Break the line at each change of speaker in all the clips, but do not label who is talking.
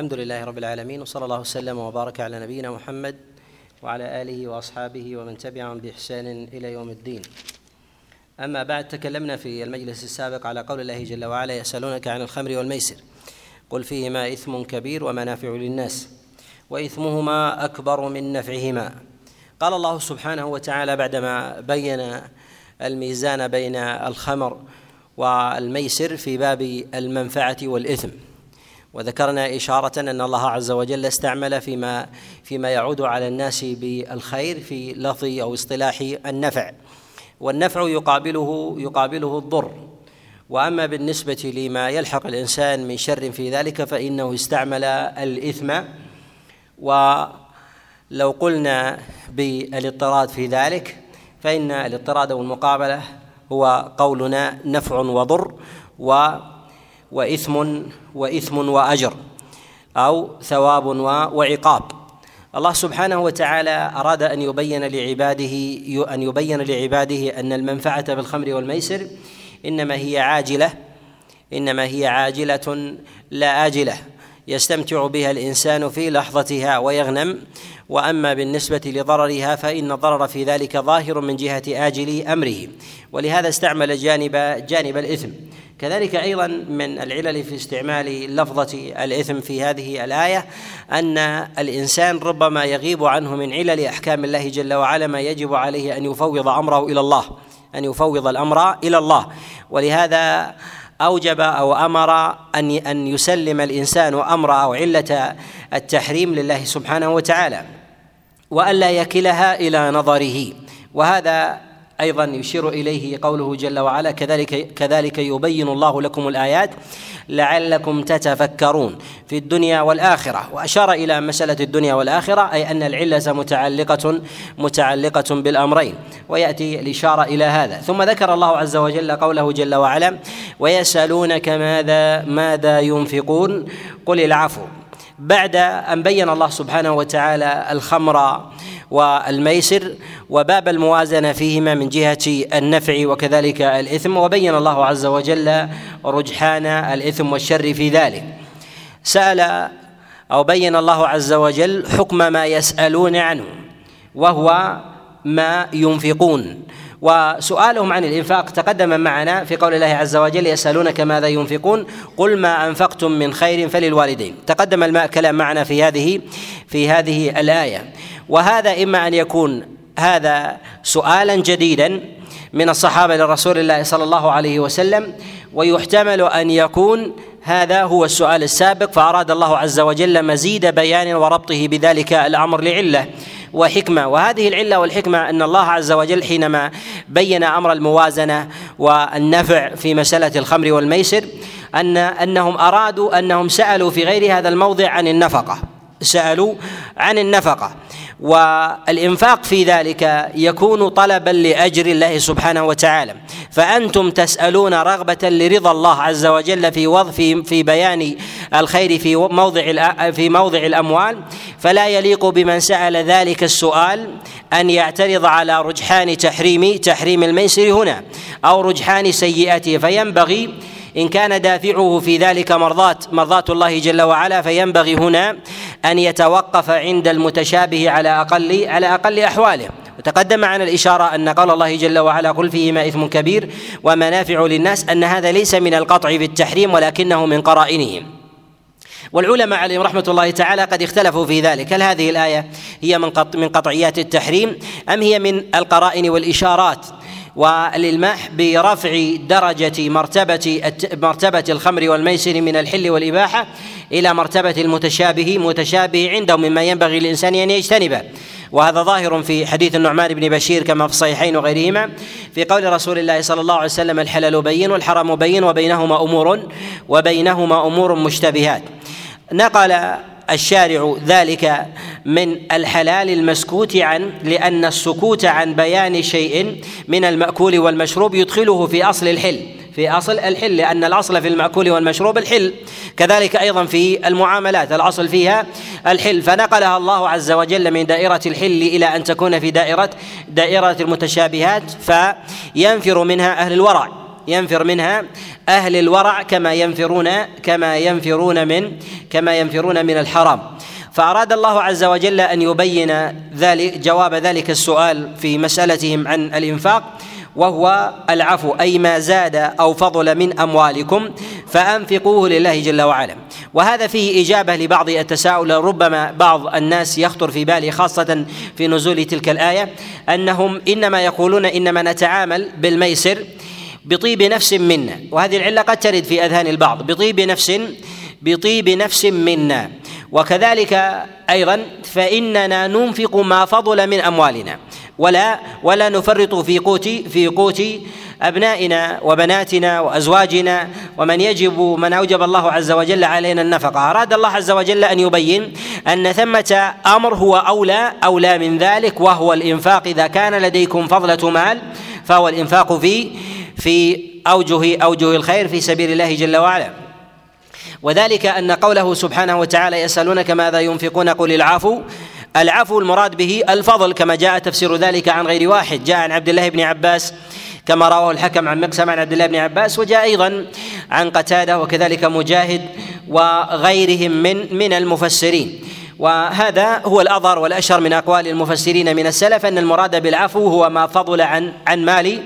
الحمد لله رب العالمين وصلى الله وسلم وبارك على نبينا محمد وعلى آله وأصحابه ومن تبعهم بإحسان إلى يوم الدين. أما بعد تكلمنا في المجلس السابق على قول الله جل وعلا يسألونك عن الخمر والميسر. قل فيهما إثم كبير ومنافع للناس وإثمهما أكبر من نفعهما. قال الله سبحانه وتعالى بعدما بين الميزان بين الخمر والميسر في باب المنفعة والإثم. وذكرنا إشارة أن الله عز وجل استعمل فيما فيما يعود على الناس بالخير في لفظ أو اصطلاح النفع. والنفع يقابله يقابله الضر. وأما بالنسبة لما يلحق الإنسان من شر في ذلك فإنه استعمل الإثم. ولو قلنا بالاضطراد في ذلك فإن الاضطراد أو المقابله هو قولنا نفع وضر. و وإثم وإثم وأجر أو ثواب وعقاب. الله سبحانه وتعالى أراد أن يبين لعباده أن يبين لعباده أن المنفعة بالخمر والميسر إنما هي عاجلة إنما هي عاجلة لا آجلة. يستمتع بها الإنسان في لحظتها ويغنم وأما بالنسبة لضررها فإن الضرر في ذلك ظاهر من جهة آجل أمره. ولهذا استعمل جانب جانب الإثم. كذلك أيضا من العلل في استعمال لفظة الإثم في هذه الآية أن الإنسان ربما يغيب عنه من علل أحكام الله جل وعلا ما يجب عليه أن يفوض أمره إلى الله أن يفوض الأمر إلى الله. ولهذا أوجب أو أمر أن أن يسلم الإنسان أمر أو علة التحريم لله سبحانه وتعالى وألا يكلها إلى نظره. وهذا أيضا يشير إليه قوله جل وعلا كذلك كذلك يبين الله لكم الآيات لعلكم تتفكرون في الدنيا والآخرة. وأشار إلى مسألة الدنيا والآخرة أي أن العلة متعلقه متعلقة بالأمرين ويأتي الإشارة إلى هذا. ثم ذكر الله عز وجل قوله جل وعلا ويسألونك ماذا ماذا ينفقون؟ قل العفو. بعد أن بين الله سبحانه وتعالى الخمر والميسر وباب الموازنة فيهما من جهة النفع وكذلك الإثم وبين الله عز وجل رجحان الإثم والشر في ذلك. سأل أو بين الله عز وجل حكم ما يسألون عنه وهو ما ينفقون. وسؤالهم عن الإنفاق تقدم معنا في قول الله عز وجل يسألونك ماذا ينفقون؟ قل ما أنفقتم من خير فللوالدين. تقدم الكلام معنا في هذه في هذه الآية. وهذا إما أن يكون هذا سؤالا جديدا من الصحابة لرسول الله صلى الله عليه وسلم ويحتمل أن يكون هذا هو السؤال السابق فأراد الله عز وجل مزيد بيان وربطه بذلك الأمر لعلة. وحكمة. وهذه العلة والحكمة أن الله عز وجل حينما بين أمر الموازنة والنفع في مسألة الخمر والميسر أن أنهم أرادوا أنهم سألوا في غير هذا الموضع عن النفقة. سألوا عن النفقة. والإنفاق في ذلك يكون طلبا لأجر الله سبحانه وتعالى. فأنتم تسألون رغبة لرضا الله عز وجل في وضع في في بيان الخير في موضع في موضع الأموال. فلا يليق بمن سأل ذلك السؤال أن يعترض على رجحان تحريم تحريم الميسر هنا أو رجحان سيئته فينبغي إن كان دافعه في ذلك مرضاة مرضاة الله جل وعلا فينبغي هنا أن يتوقف عند المتشابه على أقل على أقل أحواله. وتقدم معنا الإشارة أن قال الله جل وعلا قل فيهما إثم كبير ومنافع للناس أن هذا ليس من القطع في التحريم ولكنه من قرائنه والعلماء عليهم رحمة الله تعالى قد اختلفوا في ذلك. هل هذه الآية هي من من قطعيات التحريم أم هي من القرائن والإشارات؟ والإلماح برفع درجة مرتبة مرتبة الخمر والميسر من الحل والإباحة إلى مرتبة المتشابه متشابه عنده مما ينبغي للإنسان أن يجتنبه. وهذا ظاهر في حديث النعمان بن بشير كما في الصحيحين وغيرهما في قول رسول الله صلى الله عليه وسلم الحلال بين والحرام بين وبينهما أمور وبينهما أمور مشتبهات. نقل الشارع ذلك من الحلال المسكوت عن لأن السكوت عن بيان شيء من المأكول والمشروب يدخله في أصل الحل في أصل الحل لأن الأصل في المأكول والمشروب الحل. كذلك أيضا في المعاملات الأصل فيها الحل. فنقلها الله عز وجل من دائرة الحل إلى أن تكون في دائرة دائرة المتشابهات فينفر منها أهل الورع. ينفر منها أهل الورع كما ينفرون كما ينفرون من كما ينفرون من الحرام. فأراد الله عز وجل أن يبين ذلك جواب ذلك السؤال في مسألتهم عن الإنفاق وهو العفو أي ما زاد أو فضل من أموالكم فأنفقوه لله جل وعلا. وهذا فيه إجابة لبعض التساؤل ربما بعض الناس يخطر في باله خاصة في نزول تلك الآية أنهم إنما يقولون إنما نتعامل بالميسر بطيب نفس منا. وهذه العلة قد ترد في أذهان البعض. بطيب نفس بطيب نفس منا. وكذلك أيضا فإننا ننفق ما فضل من أموالنا. ولا ولا نفرط في قوت في قوت أبنائنا وبناتنا وأزواجنا. ومن يجب من أوجب الله عز وجل علينا النفقة. أراد الله عز وجل أن يبين أن ثمة أمر هو أولى أولى من ذلك وهو الإنفاق. إذا كان لديكم فضلة مال فهو الإنفاق في في أوجه أوجه الخير في سبيل الله جل وعلا. وذلك أن قوله سبحانه وتعالى يسألونك ماذا ينفقون قل العفو. العفو المراد به الفضل كما جاء تفسير ذلك عن غير واحد. جاء عن عبد الله بن عباس كما رواه الحكم عن مقسم عن عبد الله بن عباس وجاء أيضا عن قتادة وكذلك مجاهد وغيرهم من من المفسرين. وهذا هو الأظهر والأشهر من أقوال المفسرين من السلف أن المراد بالعفو هو ما فضل عن عن مال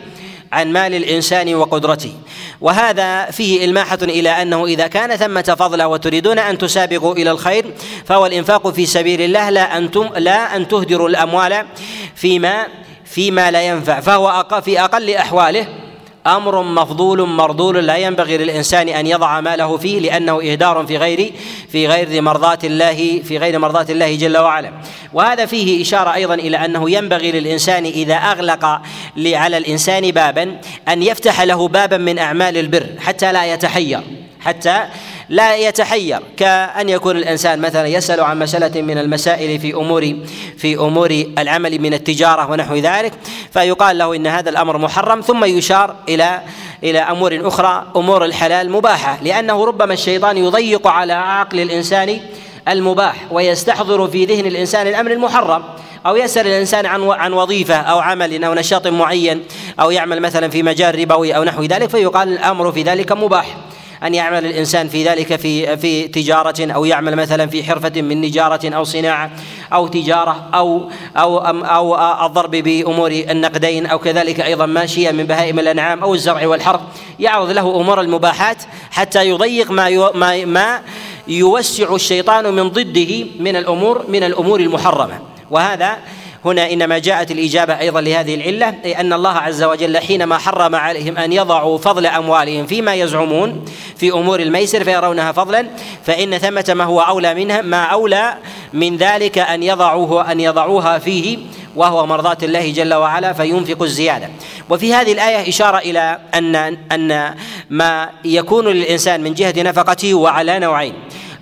عن مال الإنسان وقدرته. وهذا فيه إلماحة إلى أنه إذا كان ثمة فضل وتريدون أن تسابقوا إلى الخير فهو الإنفاق في سبيل الله لا أنتم لا أن تهدروا الأموال فيما فيما لا ينفع فهو في أقل أحواله أمر مفضول مرضول لا ينبغي للإنسان أن يضع ماله فيه لأنه إهدار في غير في غير مرضاة الله في غير مرضاة الله جل وعلا. وهذا فيه إشارة أيضا إلى أنه ينبغي للإنسان إذا أغلق على الإنسان بابا أن يفتح له بابا من أعمال البر حتى لا يتحير حتى لا يتحير. كأن يكون الإنسان مثلا يسأل عن مسألة من المسائل في أمور في أمور العمل من التجارة ونحو ذلك فيقال له إن هذا الأمر محرم ثم يشار إلى إلى أمور أخرى أمور الحلال مباحة لأنه ربما الشيطان يضيق على عقل الإنسان المباح ويستحضر في ذهن الإنسان الأمر المحرم أو يسأل الإنسان عن عن وظيفة أو عمل أو نشاط معين أو يعمل مثلا في مجال ربوي أو نحو ذلك فيقال الأمر في ذلك مباح. أن يعمل الإنسان في ذلك في في تجارة أو يعمل مثلا في حرفة من نجارة أو صناعة أو تجارة أو أو أو الضرب بأمور النقدين أو كذلك أيضا ماشية من بهائم الأنعام أو الزرع والحرث. يعرض له أمور المباحات حتى يضيق ما ما ما يوسع الشيطان من ضده من الأمور من الأمور المحرمة. وهذا هنا إنما جاءت الإجابة أيضا لهذه العلة أي أن الله عز وجل حينما حرم عليهم أن يضعوا فضل أموالهم فيما يزعمون في أمور الميسر فيرونها فضلا فإن ثمة ما هو أولى منها ما أولى من ذلك أن يضعوه أن يضعوها فيه وهو مرضاة الله جل وعلا فينفق الزيادة. وفي هذه الآية إشارة إلى أن أن ما يكون للإنسان من جهة نفقته هو على نوعين.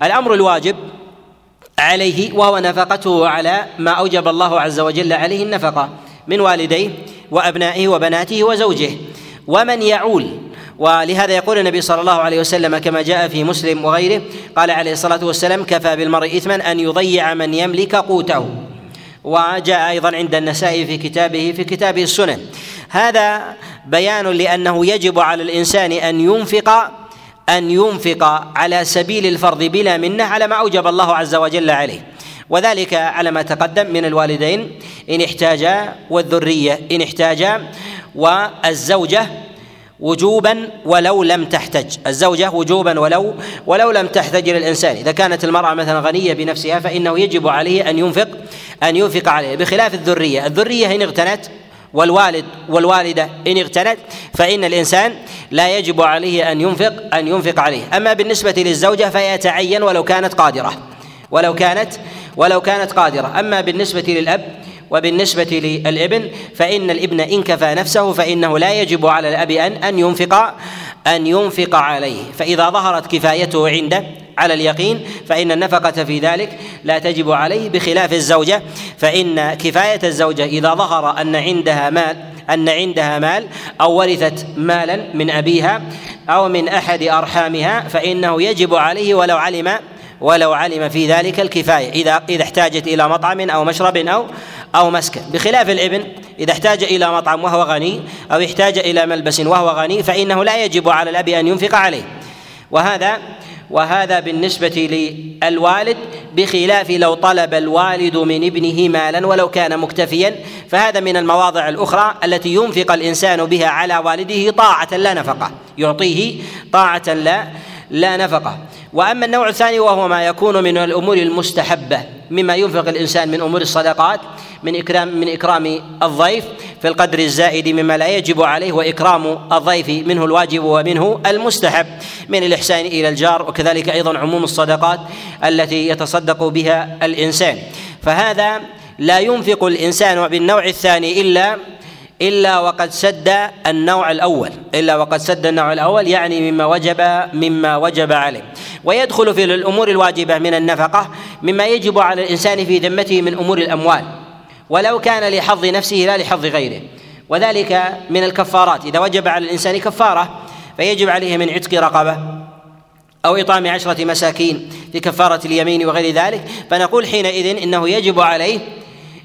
الأمر الواجب عليه وهو نفقته على ما أوجب الله عز وجل عليه النفقة من والديه وأبنائه وبناته وزوجه. ومن يعول ولهذا يقول النبي صلى الله عليه وسلم كما جاء في مسلم وغيره قال عليه الصلاة والسلام كفى بالمرء اثما أن يضيع من يملك قوته. وجاء أيضا عند النسائي في كتابه في كتابه السنن. هذا بيان لأنه يجب على الإنسان أن ينفق أن ينفق على سبيل الفرض بلا منة على ما أوجب الله عز وجل عليه. وذلك على ما تقدم من الوالدين إن احتاجا والذرية إن احتاجا والزوجة وجوبا ولو لم تحتج. الزوجة وجوبا ولو ولو لم تحتج للإنسان. إذا كانت المرأة مثلا غنية بنفسها فإنه يجب عليه أن ينفق أن ينفق عليه بخلاف الذرية. الذرية إن اغتنت والوالد والوالدة إن اغتنت فإن الإنسان لا يجب عليه أن ينفق أن ينفق عليه. أما بالنسبة للزوجة فيتعين ولو كانت قادرة. ولو كانت ولو كانت قادرة. أما بالنسبة للأب وبالنسبة للابن فإن الابن إن كفى نفسه فإنه لا يجب على الأب أن أن ينفق أن ينفق عليه. فإذا ظهرت كفايته عنده على اليقين فإن النفقة في ذلك لا تجب عليه بخلاف الزوجة. فإن كفاية الزوجة إذا ظهر أن عندها مال أن عندها مال أو ورثت مالا من أبيها أو من أحد أرحامها فإنه يجب عليه ولو علم ولو علم في ذلك الكفاية إذا إذا احتاجت إلى مطعم أو مشرب أو أو مسكن. بخلاف الإبن إذا احتاج إلى مطعم وهو غني أو احتاج إلى ملبس وهو غني فإنه لا يجب على الأب أن ينفق عليه. وهذا وهذا بالنسبة للوالد بخلاف لو طلب الوالد من ابنه مالا ولو كان مكتفيا فهذا من المواضع الأخرى التي ينفق الإنسان بها على والده طاعة لا نفقة يعطيه طاعة لا لا نفقة. وأما النوع الثاني وهو ما يكون من الأمور المستحبة مما ينفق الإنسان من أمور الصدقات من اكرام من إكرام الضيف في القدر الزائد مما لا يجب عليه وإكرام الضيف منه الواجب ومنه المستحب من الإحسان إلى الجار وكذلك أيضا عموم الصدقات التي يتصدق بها الإنسان. فهذا لا ينفق الإنسان بالنوع الثاني إلا إلا وقد سد النوع الأول. إلا وقد سد النوع الأول يعني مما وجب مما وجب عليه. ويدخل في الأمور الواجبة من النفقة مما يجب على الإنسان في ذمته من أمور الأموال. ولو كان لحظ نفسه لا لحظ غيره. وذلك من الكفارات. إذا وجب على الإنسان كفارة فيجب عليه من عتق رقبة أو إطعام عشرة مساكين في كفارة اليمين وغير ذلك. فنقول حينئذ إنه يجب عليه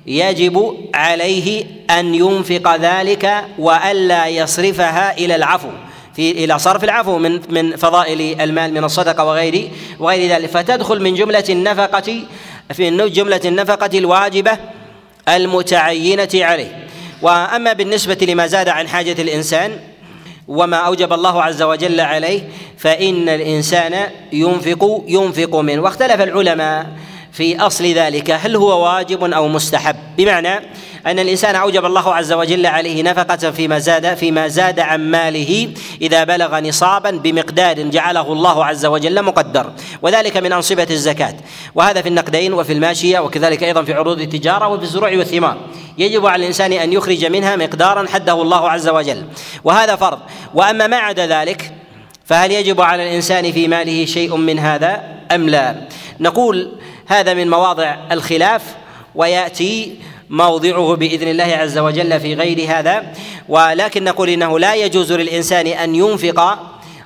يجب عليه أن ينفق ذلك والا يصرفها إلى العفو في إلى صرف العفو من من فضائل المال من الصدقة وغير وغير ذلك. فتدخل من جملة النفقة في جملة النفقة الواجبة المتعينة عليه. وأما بالنسبة لما زاد عن حاجة الإنسان وما أوجب الله عز وجل عليه فإن الإنسان ينفق ينفق منه. واختلف العلماء في أصل ذلك هل هو واجب أو مستحب؟ بمعنى أن الإنسان أوجب الله عز وجل عليه نفقة فيما زاد فيما زاد عن ماله إذا بلغ نصابا بمقدار جعله الله عز وجل مقدر وذلك من أنصبة الزكاة. وهذا في النقدين وفي الماشية وكذلك أيضا في عروض التجارة وفي الزروع والثمار. يجب على الإنسان أن يخرج منها مقدارا حده الله عز وجل. وهذا فرض. وأما ما عدا ذلك فهل يجب على الإنسان في ماله شيء من هذا أم لا؟ نقول هذا من مواضع الخلاف ويأتي موضعه بإذن الله عز وجل في غير هذا. ولكن نقول إنه لا يجوز للإنسان أن ينفق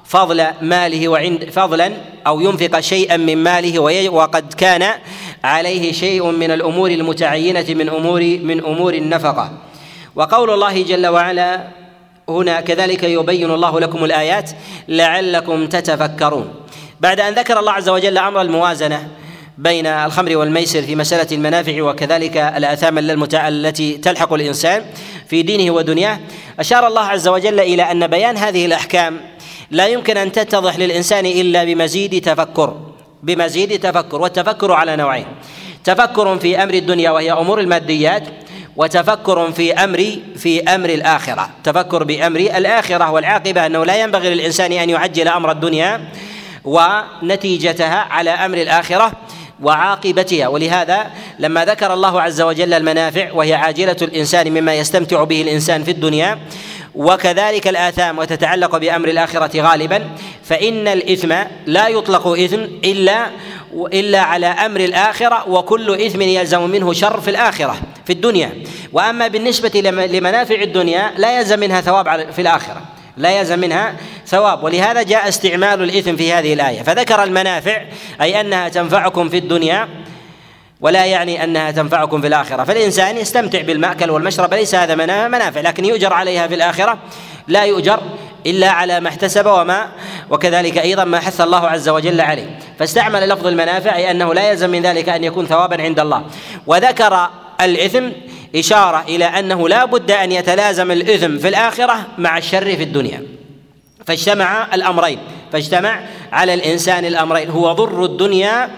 فضل ماله وعند فضلا أو ينفق شيئا من ماله وقد كان عليه شيء من الأمور المتعينة من امور من أمور النفقة. وقول الله جل وعلا هنا كذلك يبين الله لكم الآيات لعلكم تتفكرون. بعد أن ذكر الله عز وجل أمر الموازنة بين الخمر والميسر في مسألة المنافع وكذلك الآثام التي تلحق الإنسان في دينه ودنياه. أشار الله عز وجل إلى أن بيان هذه الأحكام لا يمكن أن تتضح للإنسان إلا بمزيد تفكر بمزيد تفكر والتفكر على نوعين. تفكر في أمر الدنيا وهي أمور الماديات وتفكر في أمر في أمر الآخرة. تفكر بأمر الآخرة والعاقبة أنه لا ينبغي للإنسان أن يعجل أمر الدنيا ونتيجتها على أمر الآخرة. وعاقبتها. ولهذا لما ذكر الله عز وجل المنافع وهي عاجلة الإنسان مما يستمتع به الإنسان في الدنيا وكذلك الآثام وتتعلق بأمر الآخرة غالبا فإن الإثم لا يطلق إثم إلا إلا على أمر الآخرة وكل إثم يلزم منه شر في الآخرة في الدنيا. وأما بالنسبة لمنافع الدنيا لا يلزم منها ثواب في الآخرة. لا يلزم منها ثواب. ولهذا جاء استعمال الإثم في هذه الآية. فذكر المنافع أي أنها تنفعكم في الدنيا ولا يعني أنها تنفعكم في الآخرة. فالإنسان يستمتع بالمأكل والمشرب ليس هذا منافع لكن يؤجر عليها في الآخرة. لا يؤجر إلا على ما احتسب وما وكذلك أيضا ما حث الله عز وجل عليه. فاستعمل لفظ المنافع أي أنه لا يلزم من ذلك أن يكون ثوابا عند الله. وذكر الإثم إشارة إلى أنه لا بد أن يتلازم الإثم في الآخرة مع الشر في الدنيا. فاجتمع الأمرين. فاجتمع على الإنسان الأمرين. هو ضر الدنيا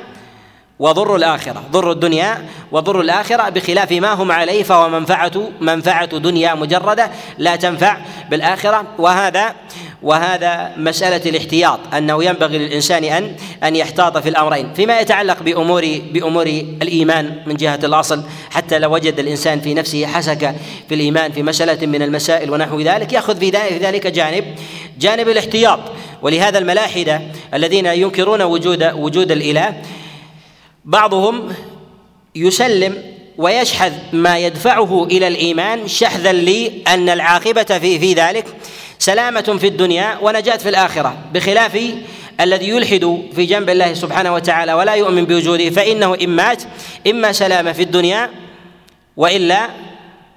وضر الآخرة. ضر الدنيا وضر الآخرة بخلاف ما هم عليه فهو منفعة منفعة دنيا مجردة لا تنفع بالآخرة. وهذا وهذا مسألة الاحتياط أنه ينبغي للإنسان أن أن يحتاط في الأمرين. فيما يتعلق بأمور بأمور الإيمان من جهة الأصل حتى لو وجد الإنسان في نفسه حسك في الإيمان في مسألة من المسائل ونحو ذلك يأخذ في ذلك جانب جانب الاحتياط. ولهذا الملاحدة الذين ينكرون وجود وجود الإله بعضهم يسلم ويشحذ ما يدفعه إلى الإيمان شحذا لأن العاقبة في في ذلك سلامة في الدنيا ونجاة في الآخرة بخلاف الذي يلحد في جنب الله سبحانه وتعالى ولا يؤمن بوجوده فإنه إن مات إما سلامه في الدنيا وإلا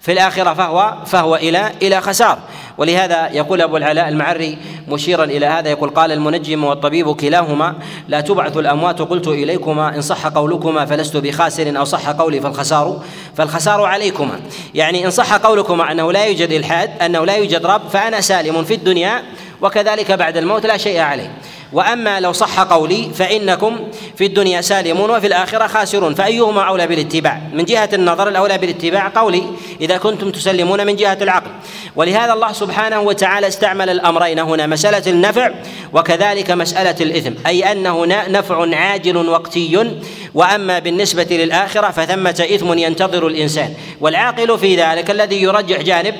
في الآخرة فهو فهو إلى إلى خسار. ولهذا يقول أبو العلاء المعري مشيرا إلى هذا يقول قال المنجم والطبيب كلاهما لا تبعث الأموات قلت إليكما إن صح قولكما فلست بخاسر أو صح قولي فالخسار فالخسار عليكما. يعني إن صح قولكما أنه لا يوجد إلحاد أنه لا يوجد رب فأنا سالم في الدنيا وكذلك بعد الموت لا شيء عليه. وأما لو صح قولي فإنكم في الدنيا سالمون وفي الآخرة خاسرون. فأيهما أولى بالاتباع؟ من جهة النظر الأولى بالاتباع قولي إذا كنتم تسلمون من جهة العقل. ولهذا الله سبحانه وتعالى استعمل الأمرين. هنا مسألة النفع وكذلك مسألة الإثم. أي أنه نفع عاجل وقتي. وأما بالنسبة للآخرة فثمة إثم ينتظر الإنسان. والعاقل في ذلك الذي يرجح جانب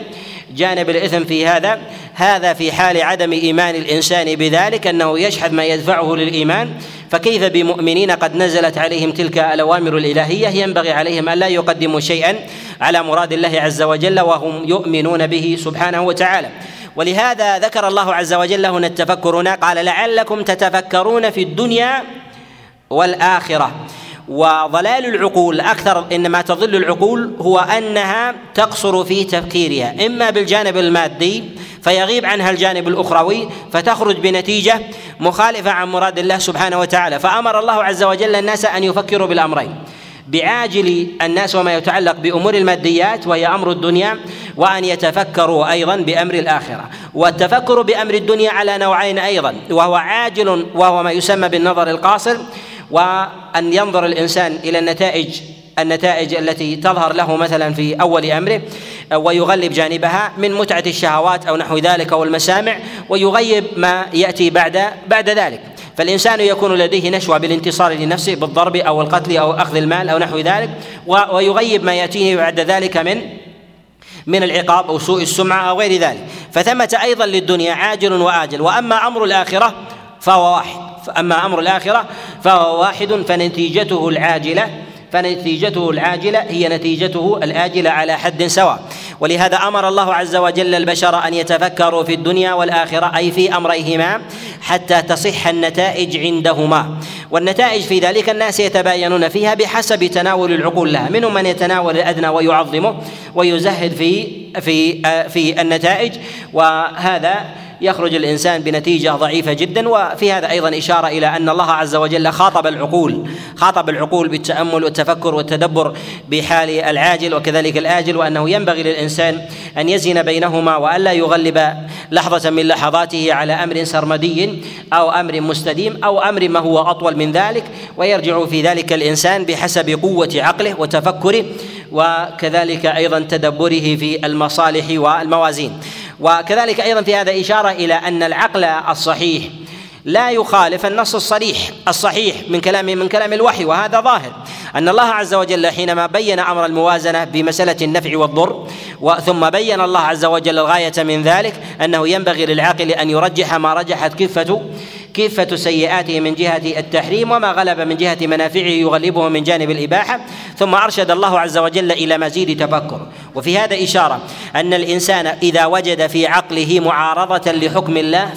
جانب الإثم في هذا هذا في حال عدم إيمان الإنسان بذلك أنه يشحذ ما يدفعه للإيمان. فكيف بمؤمنين قد نزلت عليهم تلك الأوامر الإلهية؟ ينبغي عليهم أن لا يقدموا شيئا على مراد الله عز وجل وهم يؤمنون به سبحانه وتعالى. ولهذا ذكر الله عز وجل هنا التفكر هنا قال لعلكم تتفكرون في الدنيا والآخرة. وضلال العقول أكثر إنما تضل العقول هو أنها تقصر في تفكيرها. إما بالجانب المادي فيغيب عنها الجانب الأخروي فتخرج بنتيجة مخالفة عن مراد الله سبحانه وتعالى. فأمر الله عز وجل الناس أن يفكروا بالأمرين. بعاجل الناس وما يتعلق بأمور الماديات وهي أمر الدنيا وأن يتفكروا أيضا بأمر الآخرة. والتفكر بأمر الدنيا على نوعين أيضا وهو عاجل وهو ما يسمى بالنظر القاصر وأن ينظر الإنسان إلى النتائج النتائج التي تظهر له مثلا في أول أمره ويغلب جانبها من متعة الشهوات أو نحو ذلك أو المسامع ويغيب ما يأتي بعد بعد ذلك. فالإنسان يكون لديه نشوة بالانتصار لنفسه بالضرب أو القتل أو أخذ المال أو نحو ذلك ويغيب ما يأتيه بعد ذلك من من العقاب أو سوء السمعة أو غير ذلك. فثمة أيضا للدنيا عاجل وآجل وأما أمر الآخرة فهو واحد. فأما أمر الآخرة فهو واحد فنتيجته العاجلة فنتيجته العاجلة هي نتيجته الآجلة على حد سواء. ولهذا أمر الله عز وجل البشر أن يتفكروا في الدنيا والآخرة أي في أمريهما حتى تصح النتائج عندهما. والنتائج في ذلك الناس يتباينون فيها بحسب تناول العقول لها. منهم من يتناول الأدنى ويعظمه ويزهد في في في النتائج وهذا يخرج الإنسان بنتيجة ضعيفة جدا وفي هذا أيضا إشارة إلى أن الله عز وجل خاطب العقول خاطب العقول بالتأمل والتفكر والتدبر بحال العاجل وكذلك الآجل وأنه ينبغي للإنسان أن يزن بينهما والا يغلب لحظة من لحظاته على أمر سرمدي أو أمر مستديم أو أمر ما هو أطول من ذلك ويرجع في ذلك الإنسان بحسب قوة عقله وتفكره وكذلك أيضا تدبره في المصالح والموازين. وكذلك أيضا في هذا إشارة إلى أن العقل الصحيح لا يخالف النص الصريح الصحيح من كلام من كلام الوحي وهذا ظاهر. أن الله عز وجل حينما بين أمر الموازنة بمسألة النفع والضر ثم بين الله عز وجل الغاية من ذلك أنه ينبغي للعاقل أن يرجح ما رجحت كفه كفة سيئاته من جهة التحريم وما غلب من جهة منافعه يغلبه من جانب الإباحة. ثم أرشد الله عز وجل إلى مزيد تفكر. وفي هذا إشارة أن الإنسان إذا وجد في عقله معارضة لحكم الله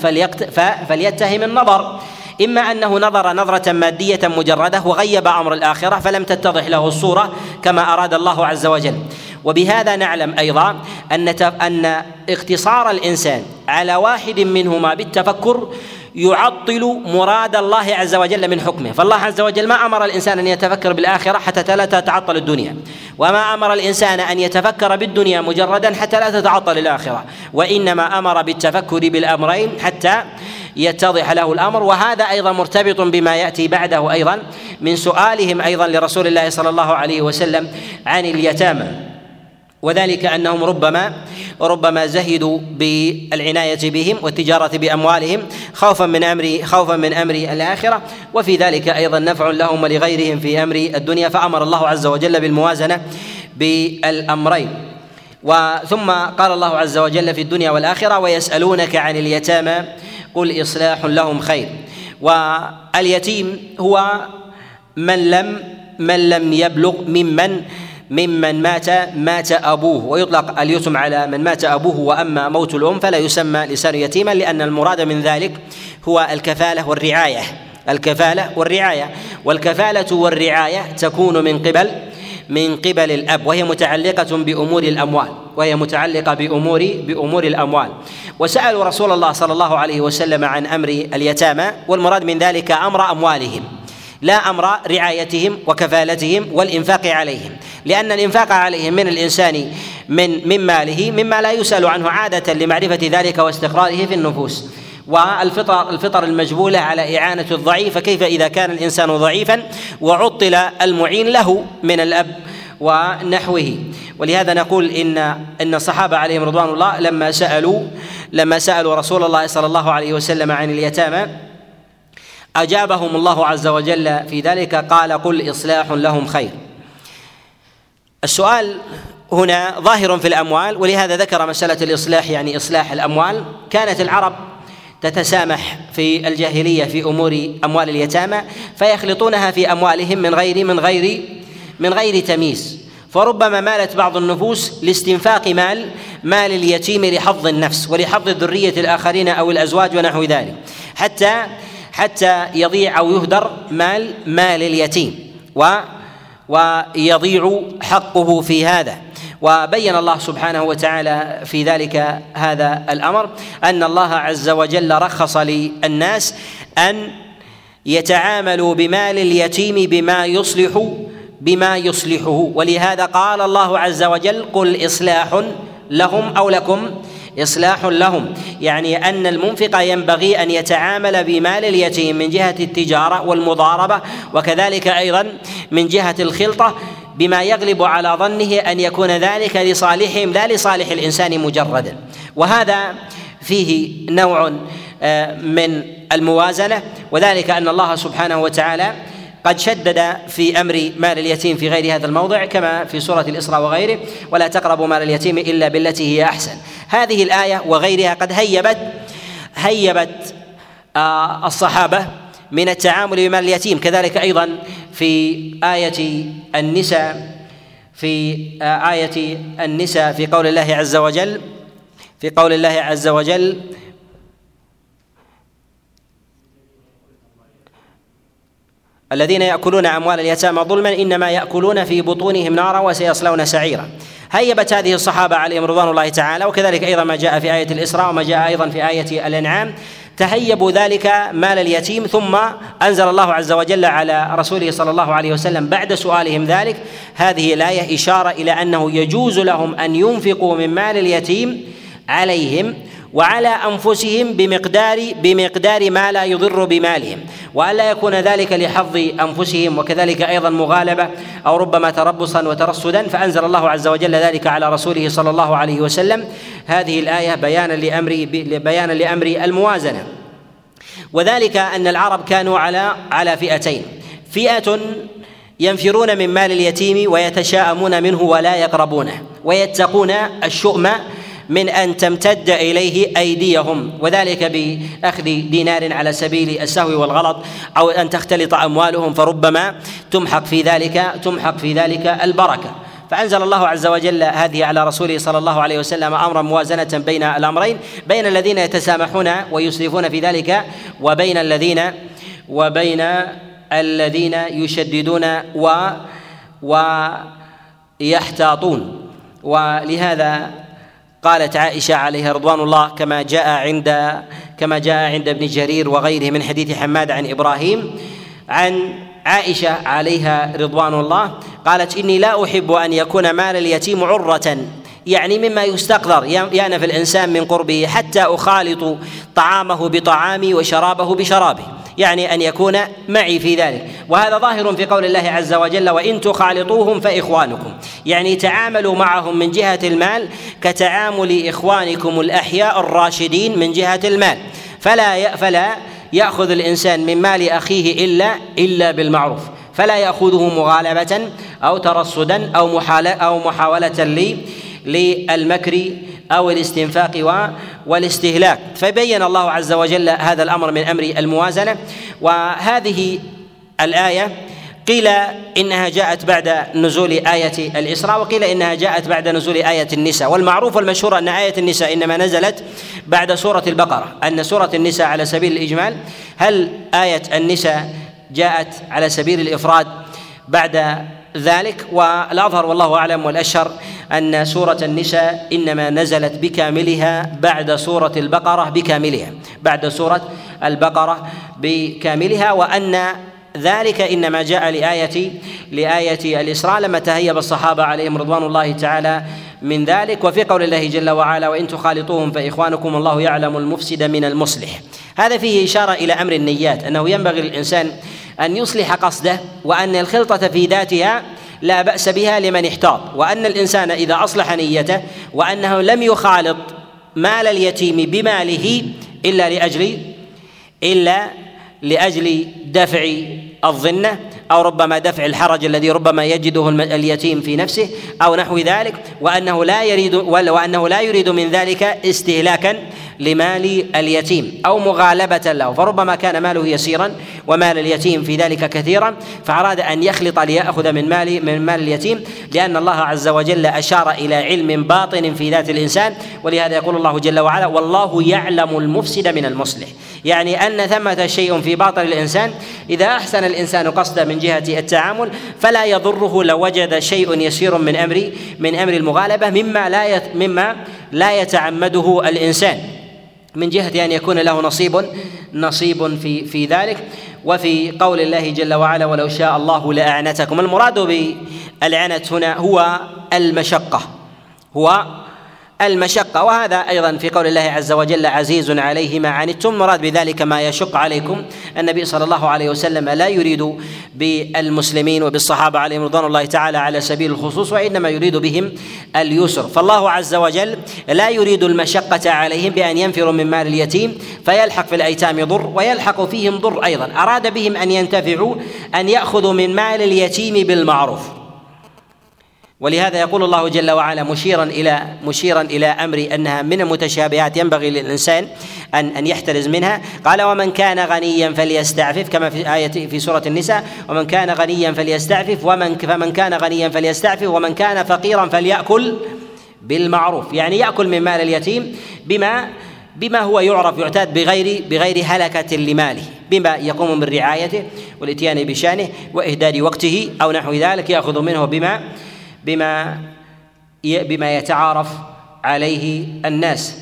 فليتهم النظر. إما أنه نظر نظرة مادية مجردة وغيب أمر الآخرة فلم تتضح له الصورة كما أراد الله عز وجل. وبهذا نعلم أيضا أن أن اقتصار الإنسان على واحد منهما بالتفكر يعطل مراد الله عز وجل من حكمه. فالله عز وجل ما أمر الإنسان أن يتفكر بالآخرة حتى لا تتعطل الدنيا. وما أمر الإنسان أن يتفكر بالدنيا مجردا حتى لا تتعطل الآخرة. وإنما أمر بالتفكر بالأمرين حتى يتضح له الأمر. وهذا أيضا مرتبط بما يأتي بعده أيضا من سؤالهم أيضا لرسول الله صلى الله عليه وسلم عن اليتامى. وذلك أنهم ربما ربما زهدوا بالعناية بهم والتجارة بأموالهم خوفا من أمر خوفا من أمر الآخرة. وفي ذلك أيضا نفع لهم ولغيرهم في أمر الدنيا. فأمر الله عز وجل بالموازنة بالأمرين. وثم قال الله عز وجل في الدنيا والآخرة ويسألونك عن اليتامى قل إصلاح لهم خير. واليتيم هو من لم من لم يبلغ ممن ممن مات مات أبوه. ويطلق اليتم على من مات أبوه وأما موت الأم فلا يسمى لسان يتيما لأن المراد من ذلك هو الكفالة والرعاية. الكفالة والرعاية. والكفالة والرعاية تكون من قبل من قبل الأب وهي متعلقة بأمور الأموال. وهي متعلقة بأمور بأمور الأموال. وسألوا رسول الله صلى الله عليه وسلم عن أمر اليتامى والمراد من ذلك أمر أموالهم. لا أمر رعايتهم وكفالتهم والإنفاق عليهم. لأن الإنفاق عليهم من الإنسان من من ماله مما لا يسأل عنه عادة لمعرفة ذلك واستقراره في النفوس. والفطر الفطر المجبوله على إعانة الضعيف فكيف إذا كان الإنسان ضعيفا وعطل المعين له من الأب ونحوه. ولهذا نقول إن إن الصحابة عليهم رضوان الله لما سألوا لما سألوا رسول الله صلى الله عليه وسلم عن اليتامى أجابهم الله عز وجل في ذلك قال قل إصلاح لهم خير. السؤال هنا ظاهر في الأموال ولهذا ذكر مسألة الإصلاح يعني إصلاح الأموال. كانت العرب تتسامح في الجاهلية في أمور أموال اليتامى فيخلطونها في أموالهم من غير من غير من غير تمييز. فربما مالت بعض النفوس لاستنفاق مال مال اليتيم لحظ النفس ولحظ الذرية الآخرين أو الأزواج ونحو ذلك. حتى حتى يضيع أو يهدر مال مال اليتيم. و ويضيع حقه في هذا. وبين الله سبحانه وتعالى في ذلك هذا الأمر أن الله عز وجل رخص للناس أن يتعاملوا بمال اليتيم بما يصلح بما يصلحه. ولهذا قال الله عز وجل قل إصلاح لهم أو لكم إصلاح لهم. يعني أن المنفق ينبغي أن يتعامل بمال اليتيم من جهة التجارة والمضاربة وكذلك أيضا من جهة الخلطة بما يغلب على ظنه أن يكون ذلك لصالحهم لا لصالح الإنسان مجردا وهذا فيه نوع آه، من الموازنة وذلك أن الله سبحانه وتعالى قد شدد في أمر مال اليتيم في غير هذا الموضع كما في سورة الإسراء وغيره ولا تقربوا مال اليتيم إلا بالتي هي أحسن. هذه الآية وغيرها قد هيبت هيبت آه، الصحابة من التعامل بمال اليتيم. كذلك أيضا في آية النساء في آه، آية النساء في قول الله عز وجل في قول الله عز وجل الذين يأكلون أموال اليتامى ظلما إنما يأكلون في بطونهم نارا وسيصلون سعيرا. هيبت هذه الصحابة عليهم رضوان الله تعالى وكذلك أيضا ما جاء في آية الإسراء وما جاء أيضا في آية الأنعام. تهيبوا ذلك مال اليتيم ثم أنزل الله عز وجل على رسوله صلى الله عليه وسلم بعد سؤالهم ذلك. هذه الآية إشارة إلى أنه يجوز لهم أن ينفقوا من مال اليتيم عليهم وعلى أنفسهم بمقدار بمقدار ما لا يضر بمالهم. وألا يكون ذلك لحظ أنفسهم وكذلك أيضا مغالبة أو ربما تربصا وترصدا فأنزل الله عز وجل ذلك على رسوله صلى الله عليه وسلم. هذه الآية بيانا لامر بيانا لأمر الموازنة. وذلك أن العرب كانوا على على فئتين. فئة ينفرون من مال اليتيم ويتشاءمون منه ولا يقربونه ويتقون الشؤم من أن تمتد إليه أيديهم وذلك بأخذ دينار على سبيل السهو والغلط أو أن تختلط أموالهم فربما تمحق في ذلك تمحق في ذلك البركة. فأنزل الله عز وجل هذه على رسوله صلى الله عليه وسلم أمرا موازنة بين الأمرين بين الذين يتسامحون ويسرفون في ذلك وبين الذين وبين الذين يشددون و ويحتاطون ولهذا قالت عائشة عليها رضوان الله كما جاء عند كما جاء عند ابن جرير وغيره من حديث حماد عن إبراهيم عن عائشة عليها رضوان الله قالت إني لا أحب أن يكون مال اليتيم عرة يعني مما يستقدر يأنف الإنسان من قربه حتى أخالط طعامه بطعامي وشرابه بشرابه. يعني أن يكون معي في ذلك. وهذا ظاهر في قول الله عز وجل وإن تخالطوهم فإخوانكم. يعني تعاملوا معهم من جهة المال كتعامل إخوانكم الأحياء الراشدين من جهة المال. فلا فلا يأخذ الإنسان من مال أخيه إلا إلا بالمعروف. فلا يأخذه مغالبة أو ترصدا أو محاولة أو محاولة للمكر أو الاستنفاق والاستهلاك. فبين الله عز وجل هذا الأمر من أمر الموازنة. وهذه الآية قيل إنها جاءت بعد نزول آية الإسراء وقيل إنها جاءت بعد نزول آية النساء. والمعروف والمشهور أن آية النساء إنما نزلت بعد سورة البقرة. أن سورة النساء على سبيل الإجمال هل آية النساء جاءت على سبيل الإفراد بعد ذلك. والأظهر والله أعلم والأشهر أن سورة النساء إنما نزلت بكاملها بعد سورة البقرة بكاملها بعد سورة البقرة بكاملها. وأن ذلك إنما جاء لآية لآية الإسراء لما تهيب الصحابة عليهم رضوان الله تعالى من ذلك. وفي قول الله جل وعلا وإن تخالطوهم فإخوانكم الله يعلم المفسد من المصلح. هذا فيه إشارة إلى أمر النيات أنه ينبغي للإنسان أن يصلح قصده وأن الخلطة في ذاتها لا بأس بها لمن احتاط وأن الإنسان إذا أصلح نيته وأنه لم يخالط مال اليتيم بماله إلا لأجل إلا لأجل دفع الظنة أو ربما دفع الحرج الذي ربما يجده اليتيم في نفسه أو نحو ذلك وأنه لا يريد وأنه لا يريد من ذلك استهلاكا لمال اليتيم أو مغالبة له فربما كان ماله يسيرا ومال اليتيم في ذلك كثيرا فأراد أن يخلط ليأخذ من مال من مال اليتيم لأن الله عز وجل أشار إلى علم باطن في ذات الإنسان ولهذا يقول الله جل وعلا والله يعلم المفسد من المصلح يعني أن ثمة شيء في باطن الإنسان إذا أحسن الإنسان قصده من جهة التعامل فلا يضره لو وجد شيء يسير من أمر من أمر المغالبة مما لا مما لا يتعمده الإنسان. من جهة أن يكون له نصيب نصيب في في ذلك. وفي قول الله جل وعلا ولو شاء الله لأعنتكم. المراد بالعنت هنا هو المشقة هو المشقة. وهذا أيضا في قول الله عز وجل عزيز عليه ما عنتم. مراد بذلك ما يشق عليكم. النبي صلى الله عليه وسلم لا يريد بالمسلمين وبالصحابة عليهم رضوان الله تعالى على سبيل الخصوص وإنما يريد بهم اليسر. فالله عز وجل لا يريد المشقة عليهم بأن ينفروا من مال اليتيم فيلحق في الأيتام ضر ويلحق فيهم ضر أيضا. أراد بهم أن ينتفعوا أن يأخذوا من مال اليتيم بالمعروف. ولهذا يقول الله جل وعلا مشيرا إلى مشيرا إلى أمر أنها من المتشابهات ينبغي للإنسان ان أن يحترز منها. قال ومن كان غنيا فليستعفف كما في إيه في سورة النساء. ومن كان غنيا فليستعفف ومن فمن كان غنيا فليستعفف ومن كان فقيرا فليأكل بالمعروف يعني يأكل من مال اليتيم بما بما هو يعرف يعتاد بغير بغير هلكة لماله بما يقوم من رعايته والإتيان بشأنه واهدار وقته أو نحو ذلك يأخذ منه بما بما بما يتعارف عليه الناس.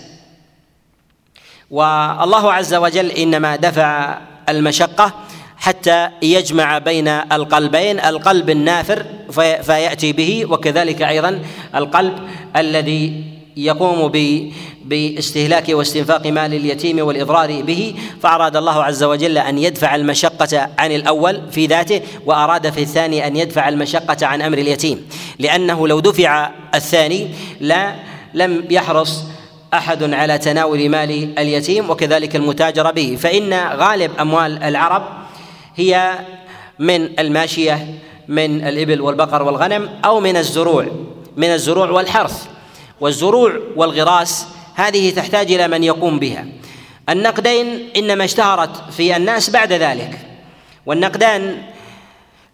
والله عز وجل إنما دفع المشقة حتى يجمع بين القلبين القلب النافر فيأتي به وكذلك أيضا القلب الذي يقوم باستهلاك واستنفاق مال اليتيم والإضرار به فأراد الله عز وجل أن يدفع المشقة عن الأول في ذاته وأراد في الثاني أن يدفع المشقة عن أمر اليتيم. لأنه لو دفع الثاني لا لم يحرص أحد على تناول مال اليتيم وكذلك المتاجر به. فإن غالب أموال العرب هي من الماشية من الإبل والبقر والغنم أو من الزروع من الزروع والحرث. والزروع والغراس هذه تحتاج إلى من يقوم بها. النقدين إنما اشتهرت في الناس بعد ذلك والنقدان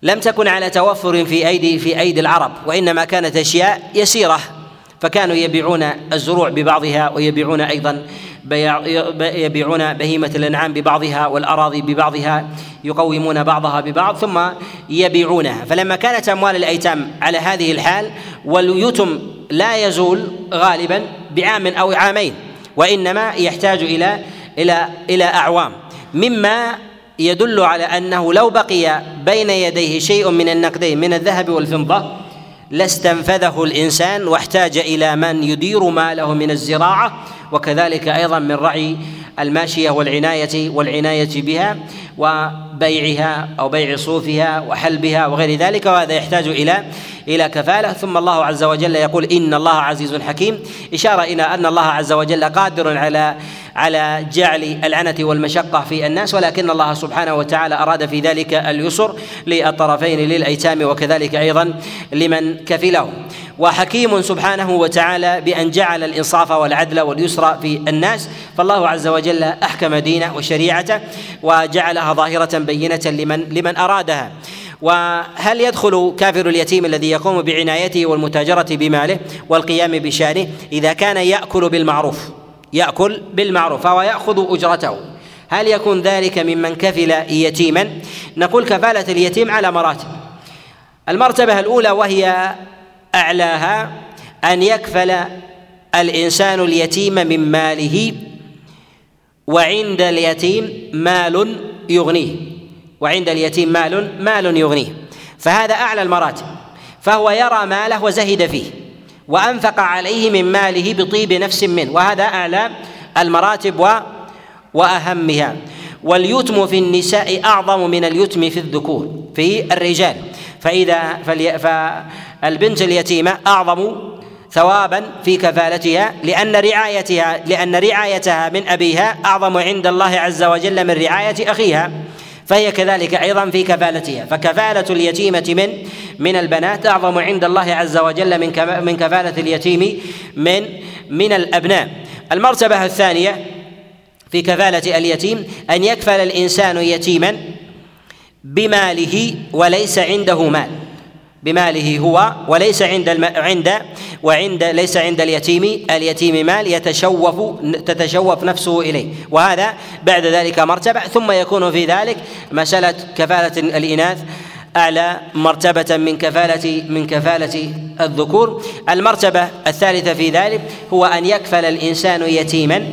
لم تكن على توفر في أيدي في أيدي العرب وإنما كانت أشياء يسيرة فكانوا يبيعون الزروع ببعضها ويبيعون أيضا يبيعون بهيمة الأنعام ببعضها والأراضي ببعضها يقومون بعضها ببعض ثم يبيعونها. فلما كانت أموال الأيتام على هذه الحال واليتم لا يزول غالبا بعام أو عامين وإنما يحتاج إلى إلى إلى أعوام. مما يدل على أنه لو بقي بين يديه شيء من النقدين من الذهب والفضة لاستنفذه الإنسان واحتاج إلى من يدير ماله من الزراعة وكذلك أيضا من رعي الماشية والعناية والعناية بها وبيعها أو بيع صوفها وحلبها وغير ذلك وهذا يحتاج إلى إلى كفالة. ثم الله عز وجل يقول إن الله عزيز حكيم. إشارة إلى أن الله عز وجل قادر على على جعل العنة والمشقة في الناس ولكن الله سبحانه وتعالى أراد في ذلك اليسر للطرفين للأيتام وكذلك أيضا لمن كفله. وحكيم سبحانه وتعالى بأن جعل الإنصاف والعدل واليسر في الناس فالله عز وجل أحكم دينه وشريعته وجعلها ظاهرة بينة لمن لمن أرادها. وهل يدخل كافر اليتيم الذي يقوم بعنايته والمتاجرة بماله والقيام بشأنه إذا كان يأكل بالمعروف؟ يأكل بالمعروف فهو يأخذ أجرته. هل يكون ذلك ممن كفل يتيما؟ نقول كفالة اليتيم على مراتب. المرتبة الأولى وهي أعلاها أن يكفل الإنسان اليتيم من ماله وعند اليتيم مال يغنيه. وعند اليتيم مال مال يغنيه. فهذا أعلى المراتب. فهو يرى ماله وزهد فيه وأنفق عليه من ماله بطيب نفس منه. وهذا أعلى المراتب و وأهمها. واليتم في النساء أعظم من اليتم في الذكور في الرجال. فإذا فالبنت اليتيمة أعظم ثوابا في كفالتها لأن رعايتها لأن رعايتها من أبيها أعظم عند الله عز وجل من رعاية أخيها فهي كذلك أيضا في كفالتها. فكفالة اليتيمة من من البنات أعظم عند الله عز وجل من من كفالة اليتيم من من الأبناء. المرتبة الثانية في كفالة اليتيم أن يكفل الإنسان يتيما بماله وليس عنده مال. بماله هو وليس عند الم... عند وعند ليس عند اليتيم اليتيم مال يتشوف تتشوف نفسه إليه. وهذا بعد ذلك مرتبة ثم يكون في ذلك مسألة كفالة الإناث أعلى مرتبة من كفالة من كفالة الذكور. المرتبة الثالثة في ذلك هو أن يكفل الإنسان يتيما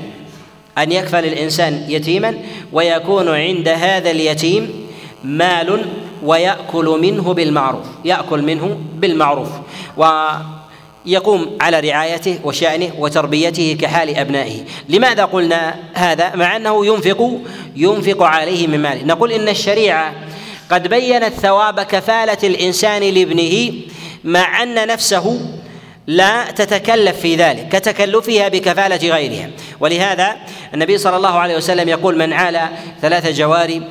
أن يكفل الإنسان يتيما ويكون عند هذا اليتيم مال ويأكل منه بالمعروف يأكل منه بالمعروف. ويقوم على رعايته وشأنه وتربيته كحال أبنائه. لماذا قلنا هذا؟ مع أنه ينفق ينفق عليه من ماله. نقول إن الشريعة قد بينت ثواب كفالة الإنسان لابنه مع أن نفسه لا تتكلف في ذلك كتكلفها بكفالة غيرها. ولهذا النبي صلى الله عليه وسلم يقول من عال ثلاث جواري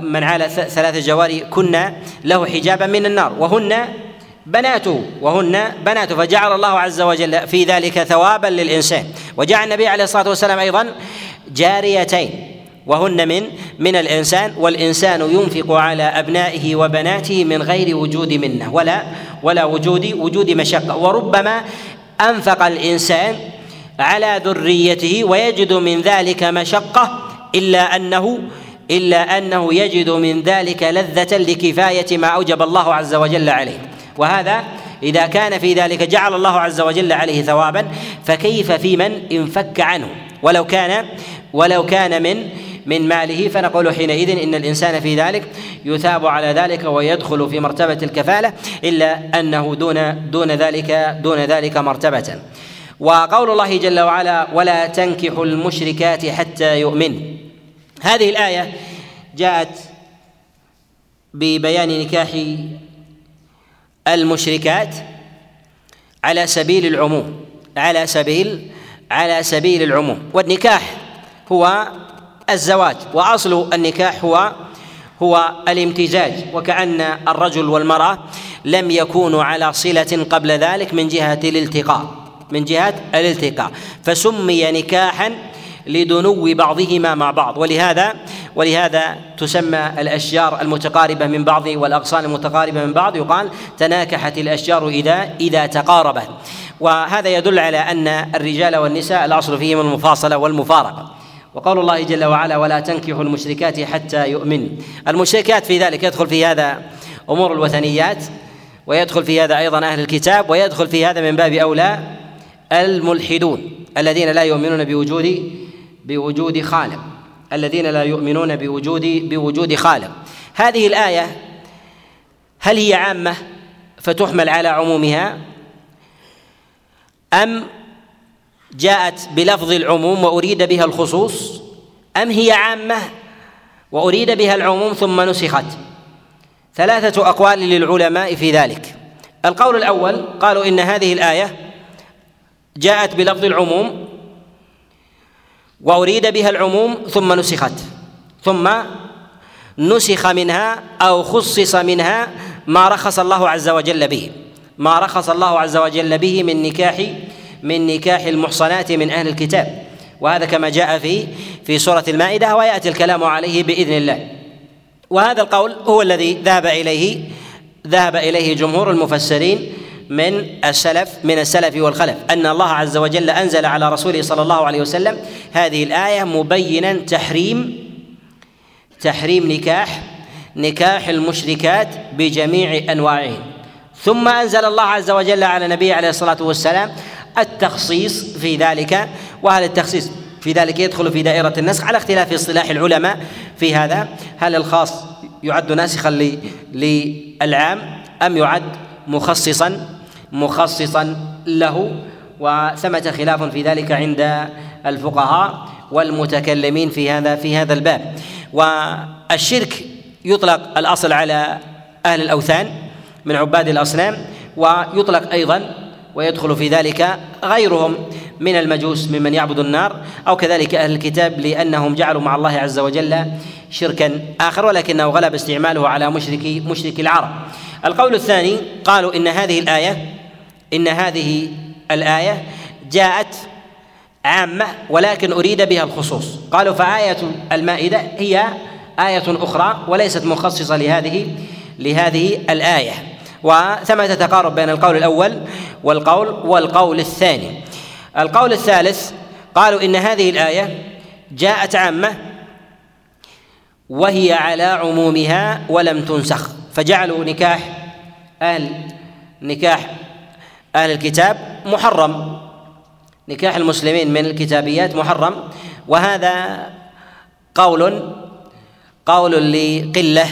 من عال ثلاث جواري كنا له حجابا من النار. وهن بناته وهن بناته فجعل الله عز وجل في ذلك ثوابا للإنسان. وجعل النبي عليه الصلاة والسلام أيضا جاريتين. وهن من من الإنسان والإنسان ينفق على أبنائه وبناته من غير وجود منه. ولا ولا وجود وجود مشقة. وربما أنفق الإنسان على ذريته ويجد من ذلك مشقة إلا أنه يجد من ذلك لذة لكفاية ما أوجب الله عز وجل عليه. وهذا إذا كان في ذلك جعل الله عز وجل عليه ثوابا فكيف في من انفك عنه؟ ولو كان ولو كان من من ماله فنقول حينئذ إن الإنسان في ذلك يثاب على ذلك ويدخل في مرتبة الكفالة إلا أنه دون دون ذلك دون ذلك مرتبة. وقول الله جل وعلا ولا تنكحوا المشركات حتى يؤمن. هذه الآية جاءت ببيان نكاح المشركات على سبيل العموم على سبيل على سبيل العموم. والنكاح هو الزواج وأصل النكاح هو هو الامتزاج. وكأن الرجل والمرأة لم يكونوا على صلة قبل ذلك من جهة الالتقاء من جهة الالتقاء. فسمي نكاحا لدنو بعضهما مع بعض. ولهذا ولهذا تسمى الأشجار المتقاربة من بعض والأغصان المتقاربة من بعض. يقال تناكحت الأشجار اذا إذا تقاربت. وهذا يدل على أن الرجال والنساء الأصل فيهم المفاصلة والمفارقة. وقول الله جل وعلا ولا تنكحوا المشركات حتى يؤمن. المشركات في ذلك يدخل في هذا أمور الوثنيات ويدخل في هذا أيضا أهل الكتاب ويدخل في هذا من باب أولى الملحدون الذين لا يؤمنون بوجود بوجود خالق الذين لا يؤمنون بوجود بوجود خالق. هذه الآية هل هي عامة فتحمل على عمومها؟ أم جاءت بلفظ العموم وأريد بها الخصوص؟ أم هي عامة وأريد بها العموم ثم نسخت؟ ثلاثة أقوال للعلماء في ذلك. القول الأول قالوا إن هذه الآية جاءت بلفظ العموم وأريد بها العموم ثم نسخت. ثم نسخ منها أو خصص منها ما رخص الله عز وجل به. ما رخص الله عز وجل به من نكاح من نكاح المحصنات من أهل الكتاب. وهذا كما جاء في في سورة المائدة ويأتي الكلام عليه بإذن الله. وهذا القول هو الذي ذهب إليه ذهب إليه جمهور المفسرين من السلف من السلف والخلف. أن الله عز وجل أنزل على رسوله صلى الله عليه وسلم هذه الآية مبينا تحريم تحريم نكاح نكاح المشركات بجميع أنواعه. ثم أنزل الله عز وجل على نبيه عليه الصلاة والسلام التخصيص في ذلك. وهل التخصيص في ذلك يدخل في دائرة النسخ على اختلاف اصطلاح العلماء في هذا. هل الخاص يعد ناسخا للعام أم يعد مخصصا؟ مخصصا له وثمة خلاف في ذلك عند الفقهاء والمتكلمين في هذا في هذا الباب والشرك يطلق الأصل على أهل الأوثان من عباد الأصنام ويطلق أيضا ويدخل في ذلك غيرهم من المجوس ممن يعبد النار أو كذلك أهل الكتاب لأنهم جعلوا مع الله عز وجل شركا آخر ولكنه غلب استعماله على مشركي مشرك العرب. القول الثاني قالوا إن هذه الآية إن هذه الآية جاءت عامة ولكن أريد بها الخصوص. قالوا فآية المائدة هي آية أخرى وليست مخصصة لهذه لهذه الآية. وثمة تقارب بين القول الأول والقول والقول الثاني. القول الثالث قالوا إن هذه الآية جاءت عامة وهي على عمومها ولم تنسخ فجعلوا نكاح أهل نكاح أهل الكتاب محرم. نكاح المسلمين من الكتابيات محرم. وهذا قول قول لقلة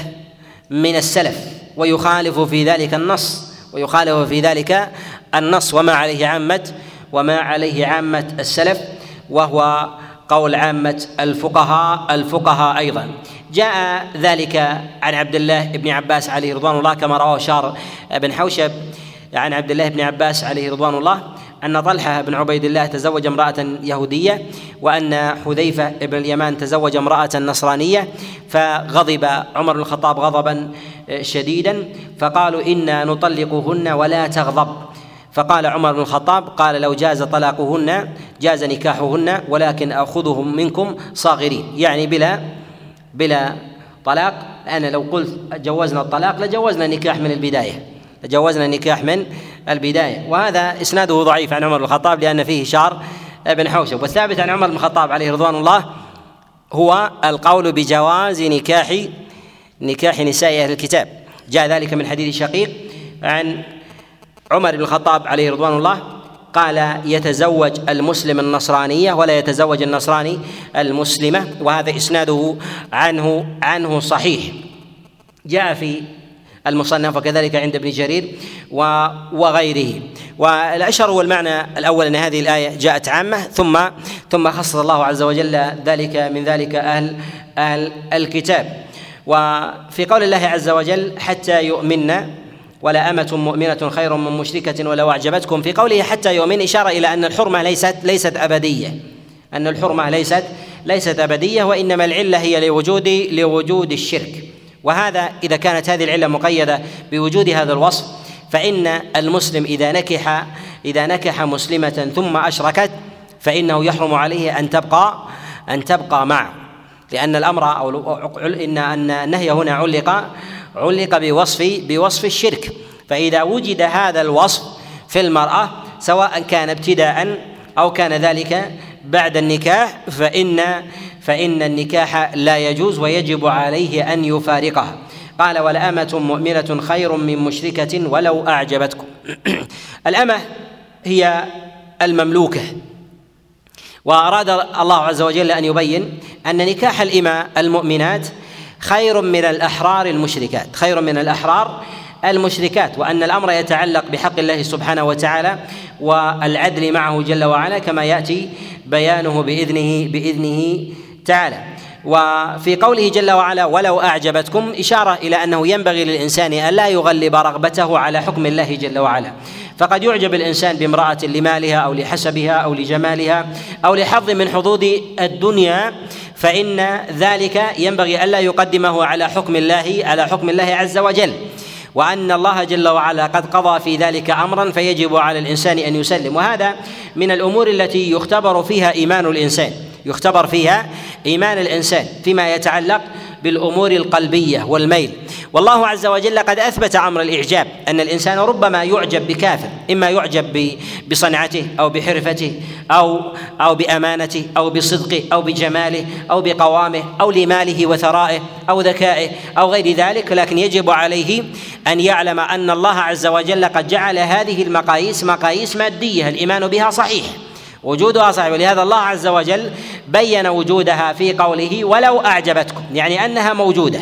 من السلف ويخالف في ذلك النص ويخالف في ذلك النص. وما عليه عامة وما عليه عامة السلف وهو قول عامة الفقهاء الفقهاء أيضا. جاء ذلك عن عبد الله بن عباس عليه رضوان الله كما رواه شار بن حوشب. عن عبد الله بن عباس عليه رضوان الله أن طلحة بن عبيد الله تزوج امرأة يهودية وأن حذيفة بن اليمان تزوج امرأة نصرانية فغضب عمر بن الخطاب غضبا شديدا فقالوا إنا نطلقهن ولا تغضب. فقال عمر بن الخطاب قال لو جاز طلاقهن جاز نكاحهن ولكن أخذهم منكم صاغرين. يعني بلا بلا طلاق. أنا لو قلت جوزنا الطلاق لجوزنا النكاح من البداية. لجوزنا النكاح من البداية. وهذا إسناده ضعيف عن عمر بن الخطاب لأن فيه شار بن حوشب. والثابت عن عمر بن الخطاب عليه رضوان الله هو القول بجواز نكاح نكاح نساء أهل الكتاب. جاء ذلك من حديث شقيق عن عمر بن الخطاب عليه رضوان الله. قال يتزوج المسلم النصرانية ولا يتزوج النصراني المسلمة. وهذا إسناده عنه عنه صحيح. جاء في المصنف وكذلك عند ابن جرير وغيره. والأشهر هو المعنى الأول أن هذه الآية جاءت عامة ثم ثم خصص الله عز وجل ذلك من ذلك أهل أهل الكتاب. وفي قول الله عز وجل حتى يؤمن ولا أمة مؤمنة خير من مشركة ولو أعجبتكم. في قوله حتى يؤمن إشارة إلى أن الحرمة ليست ليست أبدية. أن الحرمة ليست ليست أبدية وإنما العلة هي لوجود لوجود الشرك. وهذا إذا كانت هذه العلة مقيدة بوجود هذا الوصف فإن المسلم إذا نكح إذا نكح مسلمة ثم أشركت فإنه يحرم عليه أن تبقى أن تبقى معه. لأن الأمر أو إن أن النهي هنا علق علق بوصف بوصف الشرك. فإذا وجد هذا الوصف في المرأة سواء كان ابتداء أو كان ذلك بعد النكاح فإن فإن النكاح لا يجوز ويجب عليه أن يفارقها قال ولأمة مؤمنة خير من مشركة ولو أعجبتكم. الأمة هي المملوكة. وأراد الله عز وجل أن يبين أن نكاح الإماء المؤمنات خير من الأحرار المشركات. خير من الأحرار المشركات وأن الأمر يتعلق بحق الله سبحانه وتعالى والعدل معه جل وعلا كما يأتي بيانه بإذنه بإذنه تعالى. وفي قوله جل وعلا ولو أعجبتكم إشارة إلى أنه ينبغي للإنسان أن لا يغلب رغبته على حكم الله جل وعلا. فقد يعجب الإنسان بامرأة لمالها أو لحسبها أو لجمالها أو لحظ من حظوظ الدنيا فإن ذلك ينبغي ألا يقدمه على حكم الله على حكم الله عز وجل. وأن الله جل وعلا قد قضى في ذلك أمرا فيجب على الإنسان أن يسلم. وهذا من الأمور التي يختبر فيها إيمان الإنسان. يختبر فيها إيمان الإنسان فيما يتعلق بالأمور القلبية والميل. والله عز وجل قد أثبت أمر الإعجاب أن الإنسان ربما يعجب بكافر إما يعجب بصنعته أو بحرفته أو أو بأمانته أو بصدقه أو بجماله أو بقوامه أو لماله وثرائه أو ذكائه أو غير ذلك لكن يجب عليه أن يعلم أن الله عز وجل قد جعل هذه المقاييس مقاييس مادية الإيمان بها صحيح. وجودها صحيح ولهذا الله عز وجل بين وجودها في قوله ولو أعجبتكم يعني أنها موجودة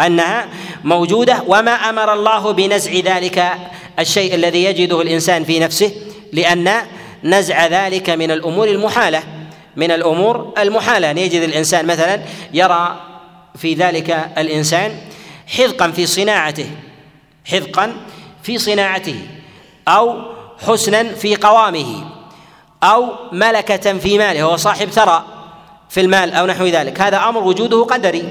أنها موجودة وما أمر الله بنزع ذلك الشيء الذي يجده الإنسان في نفسه لأن نزع ذلك من الأمور المحالة من الأمور المحالة. ان يجد الإنسان مثلا يرى في ذلك الإنسان حذقا في صناعته حذقا في صناعته أو حسنا في قوامه. أو ملكة في ماله هو صاحب ثرى في المال أو نحو ذلك. هذا أمر وجوده قدري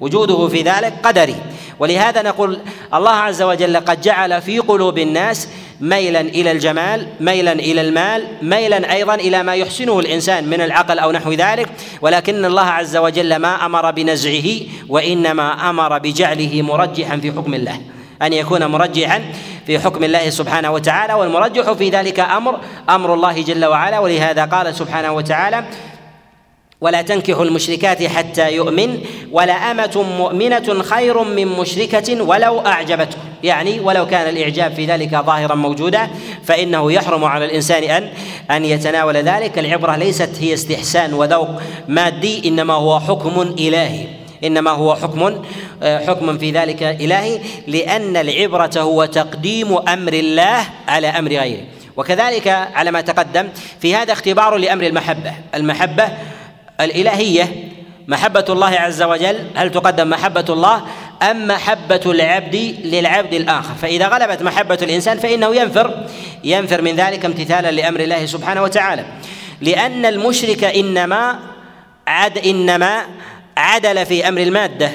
وجوده في ذلك قدري. ولهذا نقول الله عز وجل قد جعل في قلوب الناس ميلا إلى الجمال ميلا إلى المال ميلا أيضا إلى ما يحسنه الإنسان من العقل أو نحو ذلك. ولكن الله عز وجل ما أمر بنزعه وإنما أمر بجعله مرجحا في حكم الله. أن يكون مرجحا في حكم الله سبحانه وتعالى والمرجح في ذلك أمر أمر الله جل وعلا. ولهذا قال سبحانه وتعالى ولا تنكحوا المشركات حتى يؤمن ولا أمة مؤمنة خير من مشركة ولو أعجبتكم. يعني ولو كان الإعجاب في ذلك ظاهرا موجودا فإنه يحرم على الإنسان أن أن يتناول ذلك. العبرة ليست هي استحسان وذوق مادي إنما هو حكم إلهي. إنما هو حكم حكم في ذلك إلهي لأن العبرة هو تقديم أمر الله على أمر غيره. وكذلك على ما تقدم في هذا اختبار لأمر المحبة. المحبة الإلهية محبة الله عز وجل. هل تقدم محبة الله أم محبة العبد للعبد الآخر؟ فإذا غلبت محبة الإنسان فإنه ينفر ينفر من ذلك امتثالا لأمر الله سبحانه وتعالى. لأن المشرك إنما عد إنما عدل في أمر المادة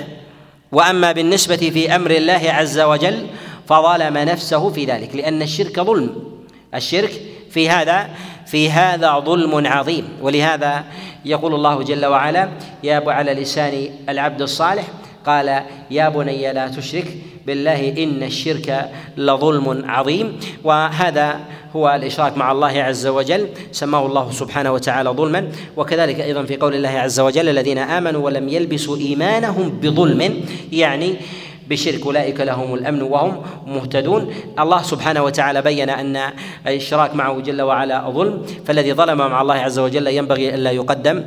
وأما بالنسبة في أمر الله عز وجل فظلم نفسه في ذلك لأن الشرك ظلم. الشرك في هذا في هذا ظلم عظيم. ولهذا يقول الله جل وعلا يا على لسان العبد الصالح قال يا بني لا تشرك بالله إن الشرك لظلم عظيم. وهذا هو الإشراك مع الله عز وجل. سماه الله سبحانه وتعالى ظلما. وكذلك أيضا في قول الله عز وجل الذين آمنوا ولم يلبسوا إيمانهم بظلم يعني بشرك أولئك لهم الأمن وهم مهتدون. الله سبحانه وتعالى بين أن الإشراك معه جل وعلا ظلم. فالذي ظلم مع الله عز وجل ينبغي الا يقدم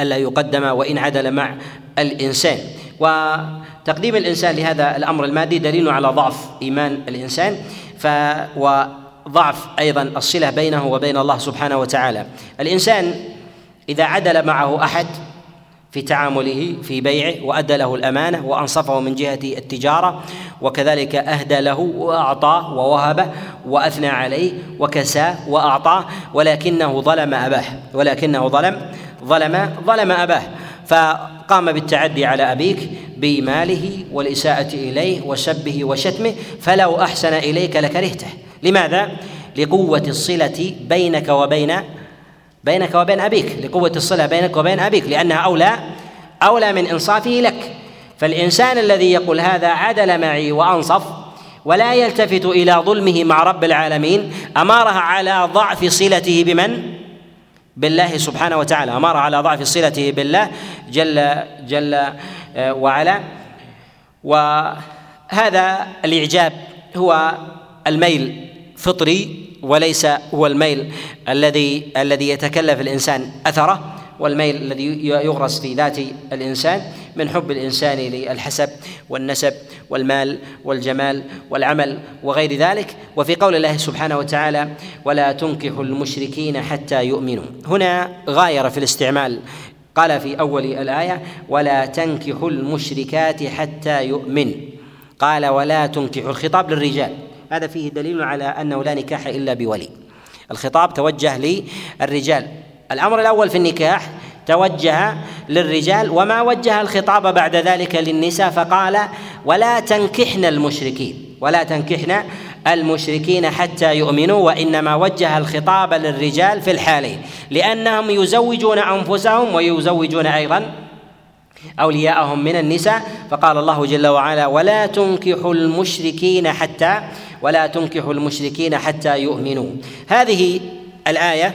الا يقدم وإن عدل مع الإنسان. وتقديم الإنسان لهذا الأمر المادي دليل على ضعف إيمان الإنسان. ف وضعف أيضا الصلة بينه وبين الله سبحانه وتعالى. الإنسان إذا عدل معه أحد في تعامله في بيعه وادى له الأمانة وأنصفه من جهة التجارة وكذلك اهدى له وأعطاه ووهبه وأثنى عليه وكساه وأعطاه ولكنه ظلم أباه ولكنه ظلم ظلم ظلم أباه. فقام بالتعدي على أبيك بماله والإساءة إليه وسبه وشتمه فلو أحسن إليك لكرهته. لماذا؟ لقوة الصلة بينك وبين بينك وبين أبيك. لقوة الصلة بينك وبين أبيك لأنها أولى أولى من إنصافه لك. فالإنسان الذي يقول هذا عدل معي وأنصف ولا يلتفت إلى ظلمه مع رب العالمين أمارها على ضعف صلته بمن؟ بالله سبحانه وتعالى. أمارها على ضعف صلته بالله جل جل آه، وعلا. وهذا الإعجاب هو الميل. فطري وليس هو الميل الذي الذي يتكلف الإنسان أثره والميل الذي يغرس في ذات الإنسان من حب الإنسان للحسب والنسب والمال والجمال والعمل وغير ذلك. وفي قول الله سبحانه وتعالى ولا تنكحوا المشركين حتى يؤمنوا هنا غاير في الاستعمال. قال في أول الآية ولا تنكحوا المشركات حتى يؤمن قال ولا تنكحوا الخطاب للرجال هذا فيه دليل على أنه لا نكاح إلا بولي. الخطاب توجه للرجال. الأمر الأول في النكاح توجه للرجال وما وجه الخطاب بعد ذلك للنساء فقال ولا تنكحن المشركين ولا تنكحن المشركين حتى يؤمنوا وإنما وجه الخطاب للرجال في الحالين لأنهم يزوجون أنفسهم ويزوجون أيضا أولياءهم من النساء. فقال الله جل وعلا ولا تنكحوا المشركين حتى ولا تنكحوا المشركين حتى يؤمنوا. هذه الآية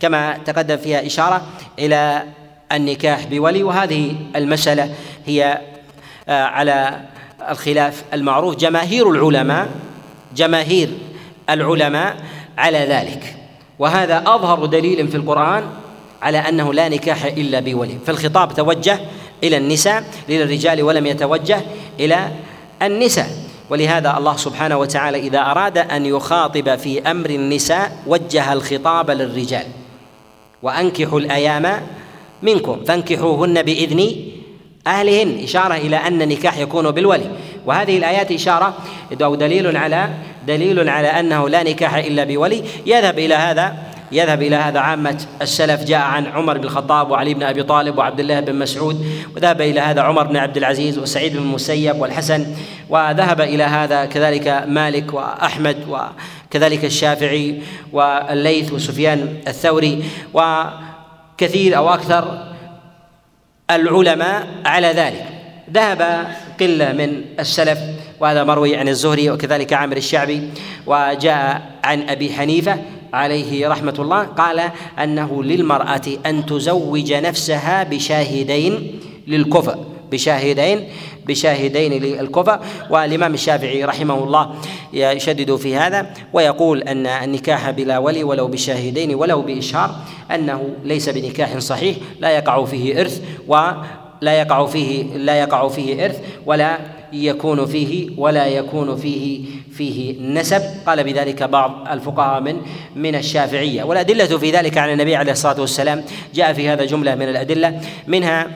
كما تقدم فيها إشارة إلى النكاح بولي وهذه المسألة هي آه، على الخلاف المعروف جماهير العلماء جماهير العلماء على ذلك. وهذا أظهر دليل في القرآن على أنه لا نكاح إلا بولي. فالخطاب توجه إلى النساء للرجال ولم يتوجه إلى النساء. ولهذا الله سبحانه وتعالى إذا أراد أن يخاطب في أمر النساء وجه الخطاب للرجال. وأنكحوا الأيام منكم فانكحوهن بإذن أهلهن. إشارة إلى أن النكاح يكون بالولي. وهذه الآيات إشارة أو دليل على دليل على أنه لا نكاح إلا بولي. يذهب إلى هذا يذهب إلى هذا عامة السلف. جاء عن عمر بن الخطاب وعلي بن أبي طالب وعبد الله بن مسعود وذهب إلى هذا عمر بن عبد العزيز وسعيد بن المسيب والحسن وذهب إلى هذا كذلك مالك وأحمد وكذلك الشافعي والليث وسفيان الثوري وكثير أو أكثر العلماء على ذلك. ذهب قلة من السلف وهذا مروي عن الزهري وكذلك عامر الشعبي وجاء عن أبي حنيفة عليه رحمه الله قال أنه للمرأة أن تزوج نفسها بشاهدين للكفر بشاهدين بشاهدين للكفر. والإمام الشافعي رحمه الله يشدد في هذا ويقول أن النكاح بلا ولي ولو بشاهدين ولو بإشهار أنه ليس بنكاح صحيح لا يقع فيه إرث ولا يقع فيه لا يقع فيه إرث ولا يكون فيه ولا يكون فيه فيه نسب. قال بذلك بعض الفقهاء من من الشافعية. والأدلة في ذلك عن النبي عليه الصلاة والسلام جاء في هذا جملة من الأدلة. منها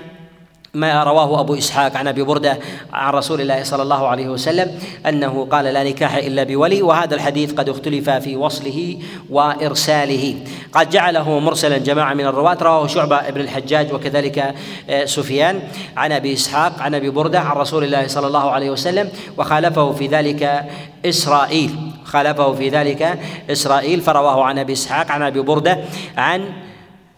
ما رواه أبو إسحاق عن أبي بردة عن رسول الله صلى الله عليه وسلم أنه قال لا نكاح إلا بولي وهذا الحديث قد اختلف في وصله وإرساله. قد جعله مرسلا جماعة من الرواة رواه شعبة بن الحجاج وكذلك آه، سفيان. عن أبي إسحاق عن أبي بردة عن رسول الله صلى الله عليه وسلم وخالفه في ذلك إسرائيل. خالفه في ذلك إسرائيل فرواه عن أبي إسحاق عن أبي بردة عن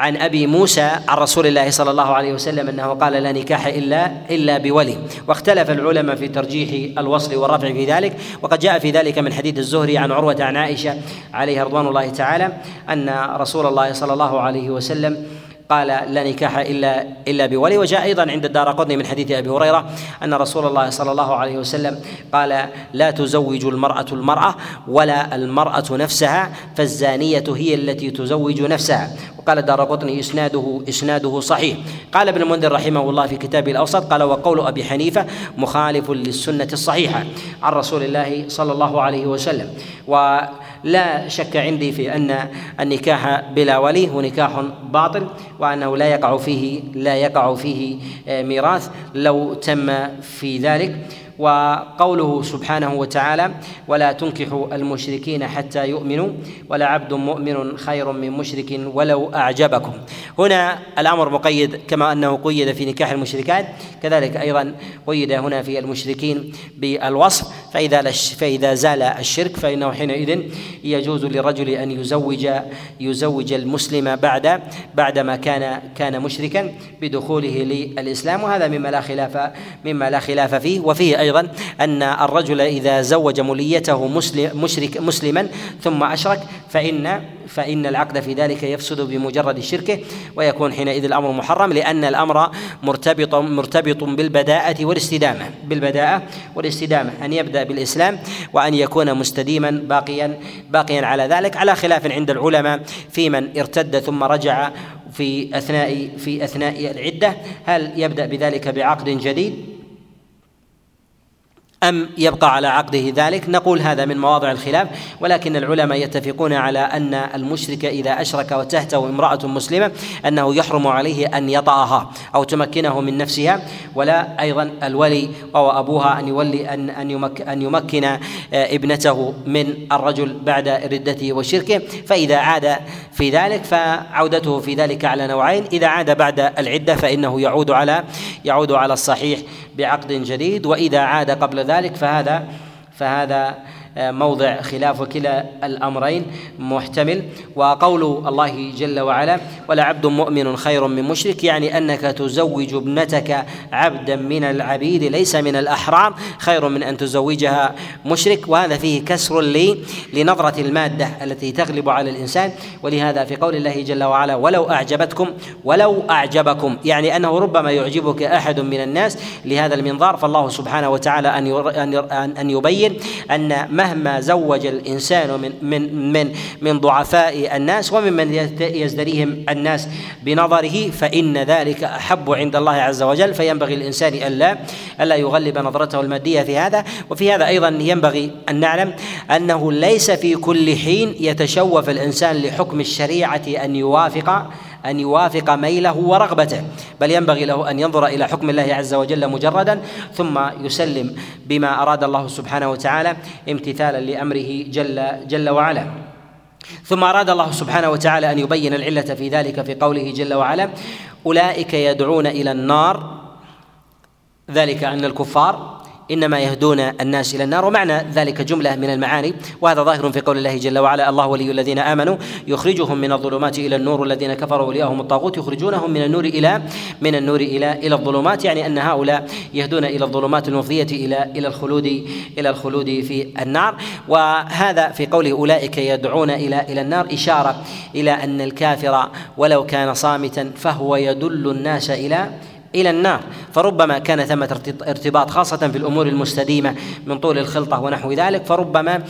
عن أبي موسى عن رسول الله صلى الله عليه وسلم أنه قال لا نكاح إلا إلا بولي. واختلف العلماء في ترجيح الوصل والرفع في ذلك. وقد جاء في ذلك من حديث الزهري عن عروة عن عائشة عليها رضوان الله تعالى أن رسول الله صلى الله عليه وسلم قال لا نكاح إلا إلا بولي. وجاء أيضا عند الدار قطني من حديث أبي هريرة أن رسول الله صلى الله عليه وسلم قال لا تزوج المرأة المرأة ولا المرأة نفسها فالزانية هي التي تزوج نفسها. وقال الدار قطني إسناده إسناده صحيح. قال ابن المنذر رحمه الله في كتابه الأوسط قال وقول أبي حنيفة مخالف للسنة الصحيحة عن رسول الله صلى الله عليه وسلم. ولا شك عندي في أن النكاح بلا ولي هو نكاح باطل وأنه لا يقع فيه لا يقع فيه آه، ميراث لو تم في ذلك. وقوله سبحانه وتعالى ولا تنكحوا المشركين حتى يؤمنوا ولا عبد مؤمن خير من مشرك ولو أعجبكم. هنا الأمر مقيد كما أنه قيد في نكاح المشركات كذلك أيضا قيد هنا في المشركين بالوصف. فإذا فإذا زال الشرك فإنه حينئذ يجوز للرجل أن يزوج يزوج المسلم بعد بعدما كان كان مشركا بدخوله للإسلام. وهذا مما لا خلاف مما لا خلاف فيه. وفيه أيضا أن الرجل إذا زوج مليته مسلم مشرك مسلما ثم أشرك فإن فإن العقد في ذلك يفسد بمجرد شركه ويكون حينئذ الأمر محرم لأن الأمر مرتبط مرتبط بالبداءة والاستدامة. بالبداءة والاستدامة أن يبدأ بالإسلام وأن يكون مستديما باقيا باقيا على ذلك على خلاف عند العلماء في من ارتد ثم رجع في اثناء في أثناء العدة. هل يبدأ بذلك بعقد جديد؟ أم يبقى على عقده ذلك؟ نقول هذا من مواضع الخلاف ولكن العلماء يتفقون على أن المشرك إذا أشرك وتهته امرأة مسلمة أنه يحرم عليه أن يطأها أو تمكنه من نفسها ولا أيضا الولي أو أبوها أن يولي أن أن يمكن, أن يمكن آه، ابنته من الرجل بعد ردته وشركه. فإذا عاد في ذلك فعودته في ذلك على نوعين. إذا عاد بعد العدة فإنه يعود على يعود على الصحيح بعقد جديد. وإذا عاد قبل ذلك فهذا فهذا موضع خلاف وكلا الأمرين محتمل. وقول الله جل وعلا ولا عبد مؤمن خير من مشرك يعني أنك تزوج ابنتك عبدا من العبيد ليس من الاحرار خير من أن تزوجها مشرك. وهذا فيه كسر لي لنظرة المادة التي تغلب على الإنسان. ولهذا في قول الله جل وعلا ولو أعجبتكم ولو أعجبكم يعني أنه ربما يعجبك أحد من الناس. لهذا المنظار فالله سبحانه وتعالى أن أن يبين أن مهما زوج الإنسان من من من من ضعفاء الناس وممن يزدريهم الناس بنظره فإن ذلك أحب عند الله عز وجل. فينبغي الإنسان الا ألا يغلب نظرته المادية في هذا. وفي هذا أيضا ينبغي أن نعلم أنه ليس في كل حين يتشوف الإنسان لحكم الشريعة أن يوافق أن يوافق ميله ورغبته بل ينبغي له أن ينظر إلى حكم الله عز وجل مجردا ثم يسلم بما أراد الله سبحانه وتعالى امتثالا لأمره جل جل وعلا. ثم أراد الله سبحانه وتعالى أن يبين العلة في ذلك في قوله جل وعلا أولئك يدعون إلى النار. ذلك أن الكفار إنما يهدون الناس إلى النار. ومعنى ذلك جملة من المعاني وهذا ظاهر في قول الله جل وعلا الله ولي الذين آمنوا يخرجهم من الظلمات إلى النور والذين كفروا وليهم الطاغوت يخرجونهم من النور إلى من النور إلى إلى الظلمات. يعني أن هؤلاء يهدون إلى الظلمات المفضية إلى إلى الخلود إلى الخلود في النار. وهذا في قوله أولئك يدعون إلى إلى النار إشارة إلى أن الكافر ولو كان صامتا فهو يدل الناس إلى إلى النار. فربما كان ثمة ارتباط خاصة في الأمور المستديمة من طول الخلطة ونحو ذلك. فربما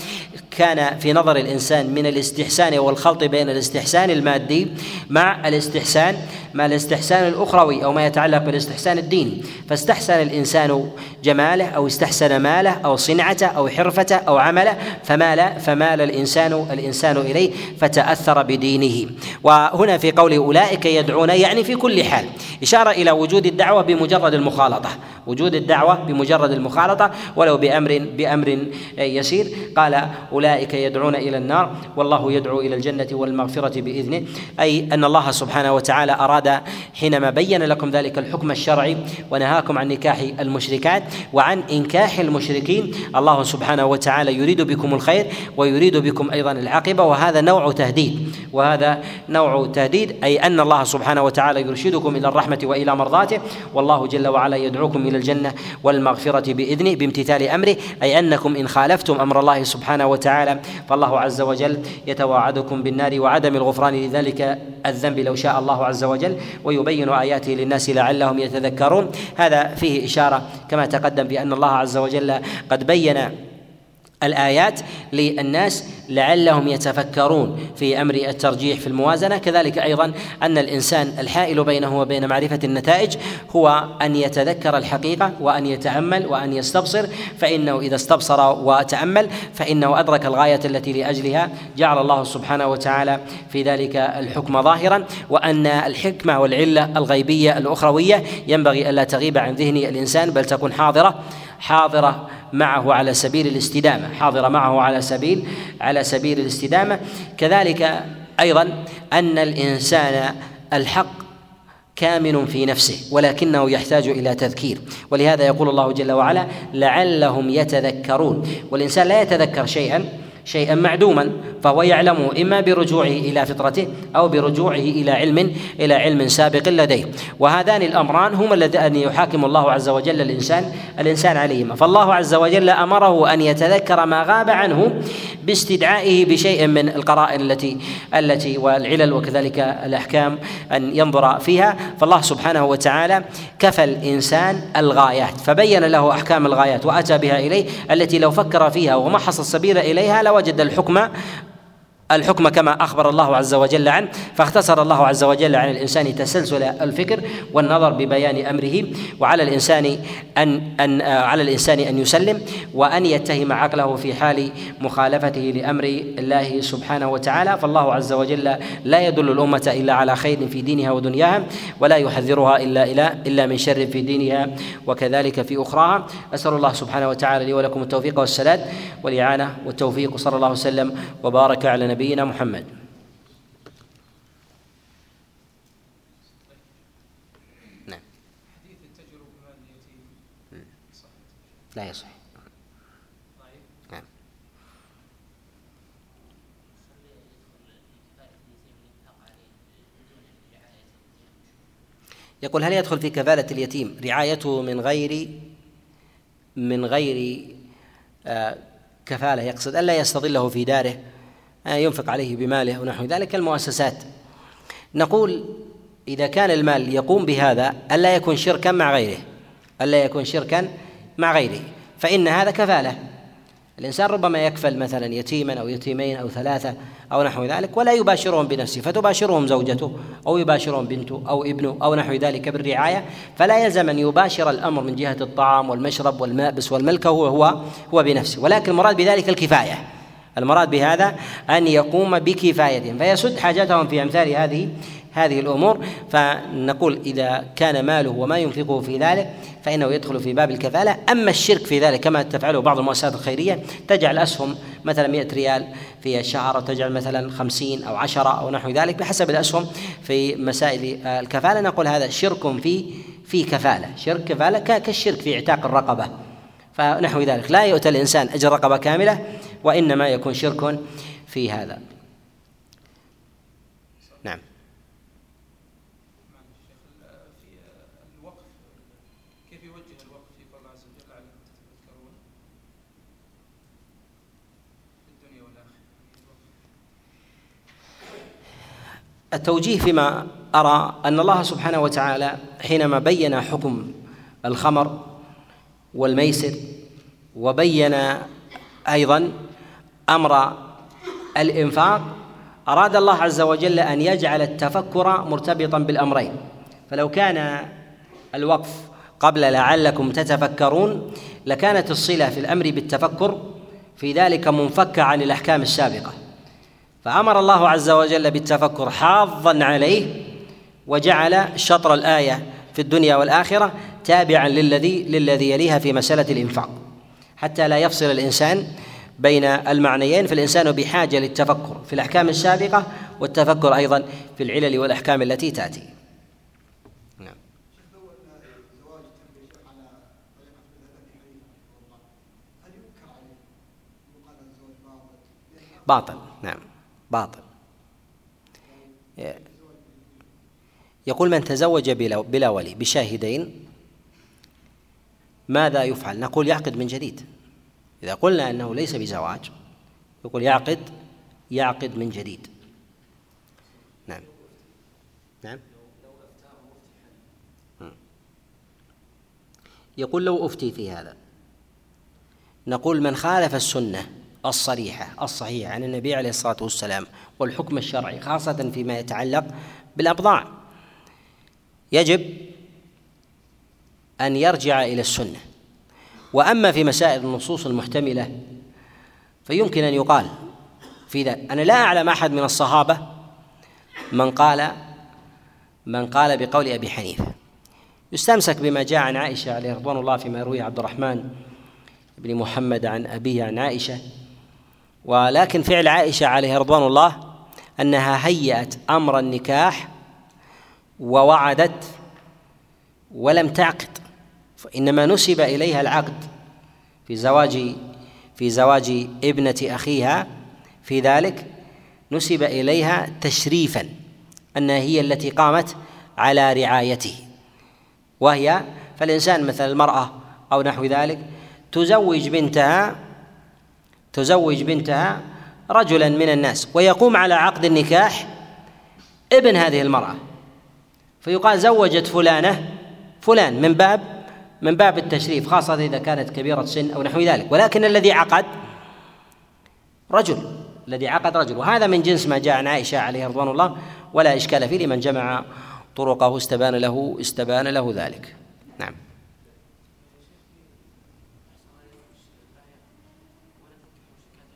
كان في نظر الإنسان من الاستحسان والخلط بين الاستحسان المادي مع الاستحسان مع الاستحسان الأخروي أو ما يتعلق بالاستحسان الديني. فاستحسن الإنسان جماله أو استحسن ماله أو صنعته أو حرفته أو عمله فمال فمال الإنسان الإنسان إليه فتأثر بدينه. وهنا في قول أولئك يدعون يعني في كل حال. إشارة إلى وجود الدعوة بمجرد المخالطة. وجود الدعوة بمجرد المخالطة ولو بامر بأمر يسير. قال أولئك يدعون إلى النار والله يدعو إلى الجنة والمغفرة بإذنه. أي أن الله سبحانه وتعالى أراد حينما بين لكم ذلك الحكم الشرعي ونهاكم عن نكاح المشركات وعن إنكاح المشركين الله سبحانه وتعالى يريد بكم الخير ويريد بكم أيضا العاقبة وهذا نوع تهديد. وهذا نوع تهديد أي أن الله سبحانه وتعالى يرشدكم إلى الرحمة وإلى مرضاته والله جل وعلا يدعوكم إلى الجنة والمغفرة بإذنه بامتثال أمره أي أنكم إن خالفتم أمر الله سبحانه وتعالى فالله عز وجل يتواعدكم بالنار وعدم الغفران لذلك الذنب لو شاء الله عز وجل ويبين آياته للناس لعلهم يتذكرون. هذا فيه إشارة كما تقدم بأن الله عز وجل قد بين الآيات للناس لعلهم يتفكرون في أمر الترجيح في الموازنة. كذلك أيضا أن الإنسان الحائل بينه وبين معرفة النتائج هو أن يتذكر الحقيقة وأن يتأمل وأن يستبصر. فإنه إذا استبصر وتأمل فإنه أدرك الغاية التي لأجلها. جعل الله سبحانه وتعالى في ذلك الحكم ظاهرا. وأن الحكمة والعلة الغيبية الأخروية ينبغي ألا تغيب عن ذهن الإنسان بل تكون حاضرة حاضرة معه على سبيل الاستدامة. حاضرة معه على سبيل على سبيل الاستدامة. كذلك أيضا أن الإنسان الحق كامن في نفسه ولكنه يحتاج إلى تذكير. ولهذا يقول الله جل وعلا لعلهم يتذكرون. والإنسان لا يتذكر شيئا شيئا معدوما فهو يعلمه إما برجوعه إلى فطرته أو برجوعه إلى علم إلى علم سابق لديه. وهذان الأمران هما اللذان يحاكم الله عز وجل الإنسان الإنسان عليهما. فالله عز وجل أمره أن يتذكر ما غاب عنه باستدعائه بشيء من القرائن التي التي والعلل وكذلك الأحكام أن ينظر فيها. فالله سبحانه وتعالى كفى الإنسان الغايات فبين له أحكام الغايات وأتى بها إليه التي لو فكر فيها ومحص السبيل إليها لوجد الحكم الحكم كما أخبر الله عز وجل عنه فاختصر الله عز وجل عن الإنسان تسلسل الفكر والنظر ببيان أمره وعلى الإنسان ان ان على الإنسان أن يسلم وأن يتهم عقله في حال مخالفته لأمر الله سبحانه وتعالى. فالله عز وجل لا يدل الأمة إلا على خير في دينها ودنياها ولا يحذرها إلا الا إلا من شر في دينها وكذلك في أخراها. أسأل الله سبحانه وتعالى لي ولكم التوفيق والسداد والإعانة والتوفيق. صلى الله وسلم وبارك على نبينا نبينا محمد. نعم. لا يصح. نعم. يقول هل يدخل في كفالة اليتيم رعايته من غير من غير آه، كفالة يقصد؟ ألا يستظله في داره؟ ينفق عليه بماله ونحو ذلك المؤسسات. نقول إذا كان المال يقوم بهذا ألا يكون شركا مع غيره. ألا يكون شركا مع غيره. فإن هذا كفالة. الإنسان ربما يكفل مثلا يتيما أو يتيمين أو ثلاثة أو نحو ذلك ولا يباشرهم بنفسه. فتباشرهم زوجته أو يباشرهم بنته أو ابنه أو نحو ذلك بالرعاية. فلا يلزم أن يباشر الأمر من جهة الطعام والمشرب والملبس والملكة هو هو هو بنفسه. ولكن المراد بذلك الكفاية. المراد بهذا أن يقوم بكفايتهم فيسد حاجتهم في أمثال هذه هذه الأمور. فنقول إذا كان ماله وما ينفقه في ذلك فإنه يدخل في باب الكفالة. أما الشرك في ذلك كما تفعله بعض المؤسسات الخيرية تجعل اسهم مثلا 100 ريال في الشهر أو تجعل مثلا 50 أو 10 أو نحو ذلك بحسب الأسهم في مسائل الكفالة. نقول هذا شرك في في كفالة. شرك كفالة كالشرك في اعتاق الرقبة. فنحو ذلك. لا يؤتى الإنسان أجر رقبة كاملة وإنما يكون شرك في هذا. نعم. التوجيه فيما أرى أن الله سبحانه وتعالى حينما بين حكم الخمر والميسر وبين أيضا أمر الإنفاق أراد الله عز وجل أن يجعل التفكر مرتبطا بالأمرين. فلو كان الوقف قبل لعلكم تتفكرون لكانت الصلة في الأمر بالتفكر في ذلك منفكة عن الأحكام السابقة. فأمر الله عز وجل بالتفكر حاضا عليه وجعل شطر الآية في الدنيا والآخرة تابعا للذي للذي يليها في مسألة الإنفاق. حتى لا يفصل الإنسان بين المعنيين فالانسان بحاجة للتفكر في الأحكام السابقة والتفكر أيضا في العلل والأحكام التي تأتي. نعم. باطل. نعم. باطل. يقول من تزوج بلا, بلا ولي بشاهدين ماذا يفعل؟ نقول يعقد من جديد. إذا قلنا أنه ليس بزواج يقول يعقد يعقد من جديد. نعم. نعم. يقول لو أفتي في هذا. نقول من خالف السنة الصريحة الصحيحة عن النبي عليه الصلاة والسلام والحكم الشرعي خاصة فيما يتعلق بالأبضاع يجب أن يرجع إلى السنة. وأما في مسائل النصوص المحتملة فيمكن أن يقال في ذلك أنا لا أعلم أحد من الصحابة من قال من قال بقول أبي حنيفة. يستمسك بما جاء عن عائشة عليه رضوان الله فيما يرويه عبد الرحمن بن محمد عن أبيه عن عائشة. ولكن فعل عائشة عليه رضوان الله أنها هيأت أمر النكاح ووعدت ولم تعقد. فإنما نسب إليها العقد في زواج في زواج ابنة أخيها. في ذلك نسب إليها تشريفا أنها هي التي قامت على رعايته. وهي فالإنسان مثل المرأة أو نحو ذلك تزوج بنتها تزوج بنتها رجلا من الناس ويقوم على عقد النكاح ابن هذه المرأة. فيقال زوجت فلانة فلان من باب من باب التشريف خاصة إذا كانت كبيرة سن أو نحو ذلك. ولكن الذي عقد رجل الذي عقد رجل. وهذا من جنس ما جاء عن عائشة عليه رضوان الله ولا إشكال فيه لمن جمع طرقه استبان له استبان له ذلك. نعم.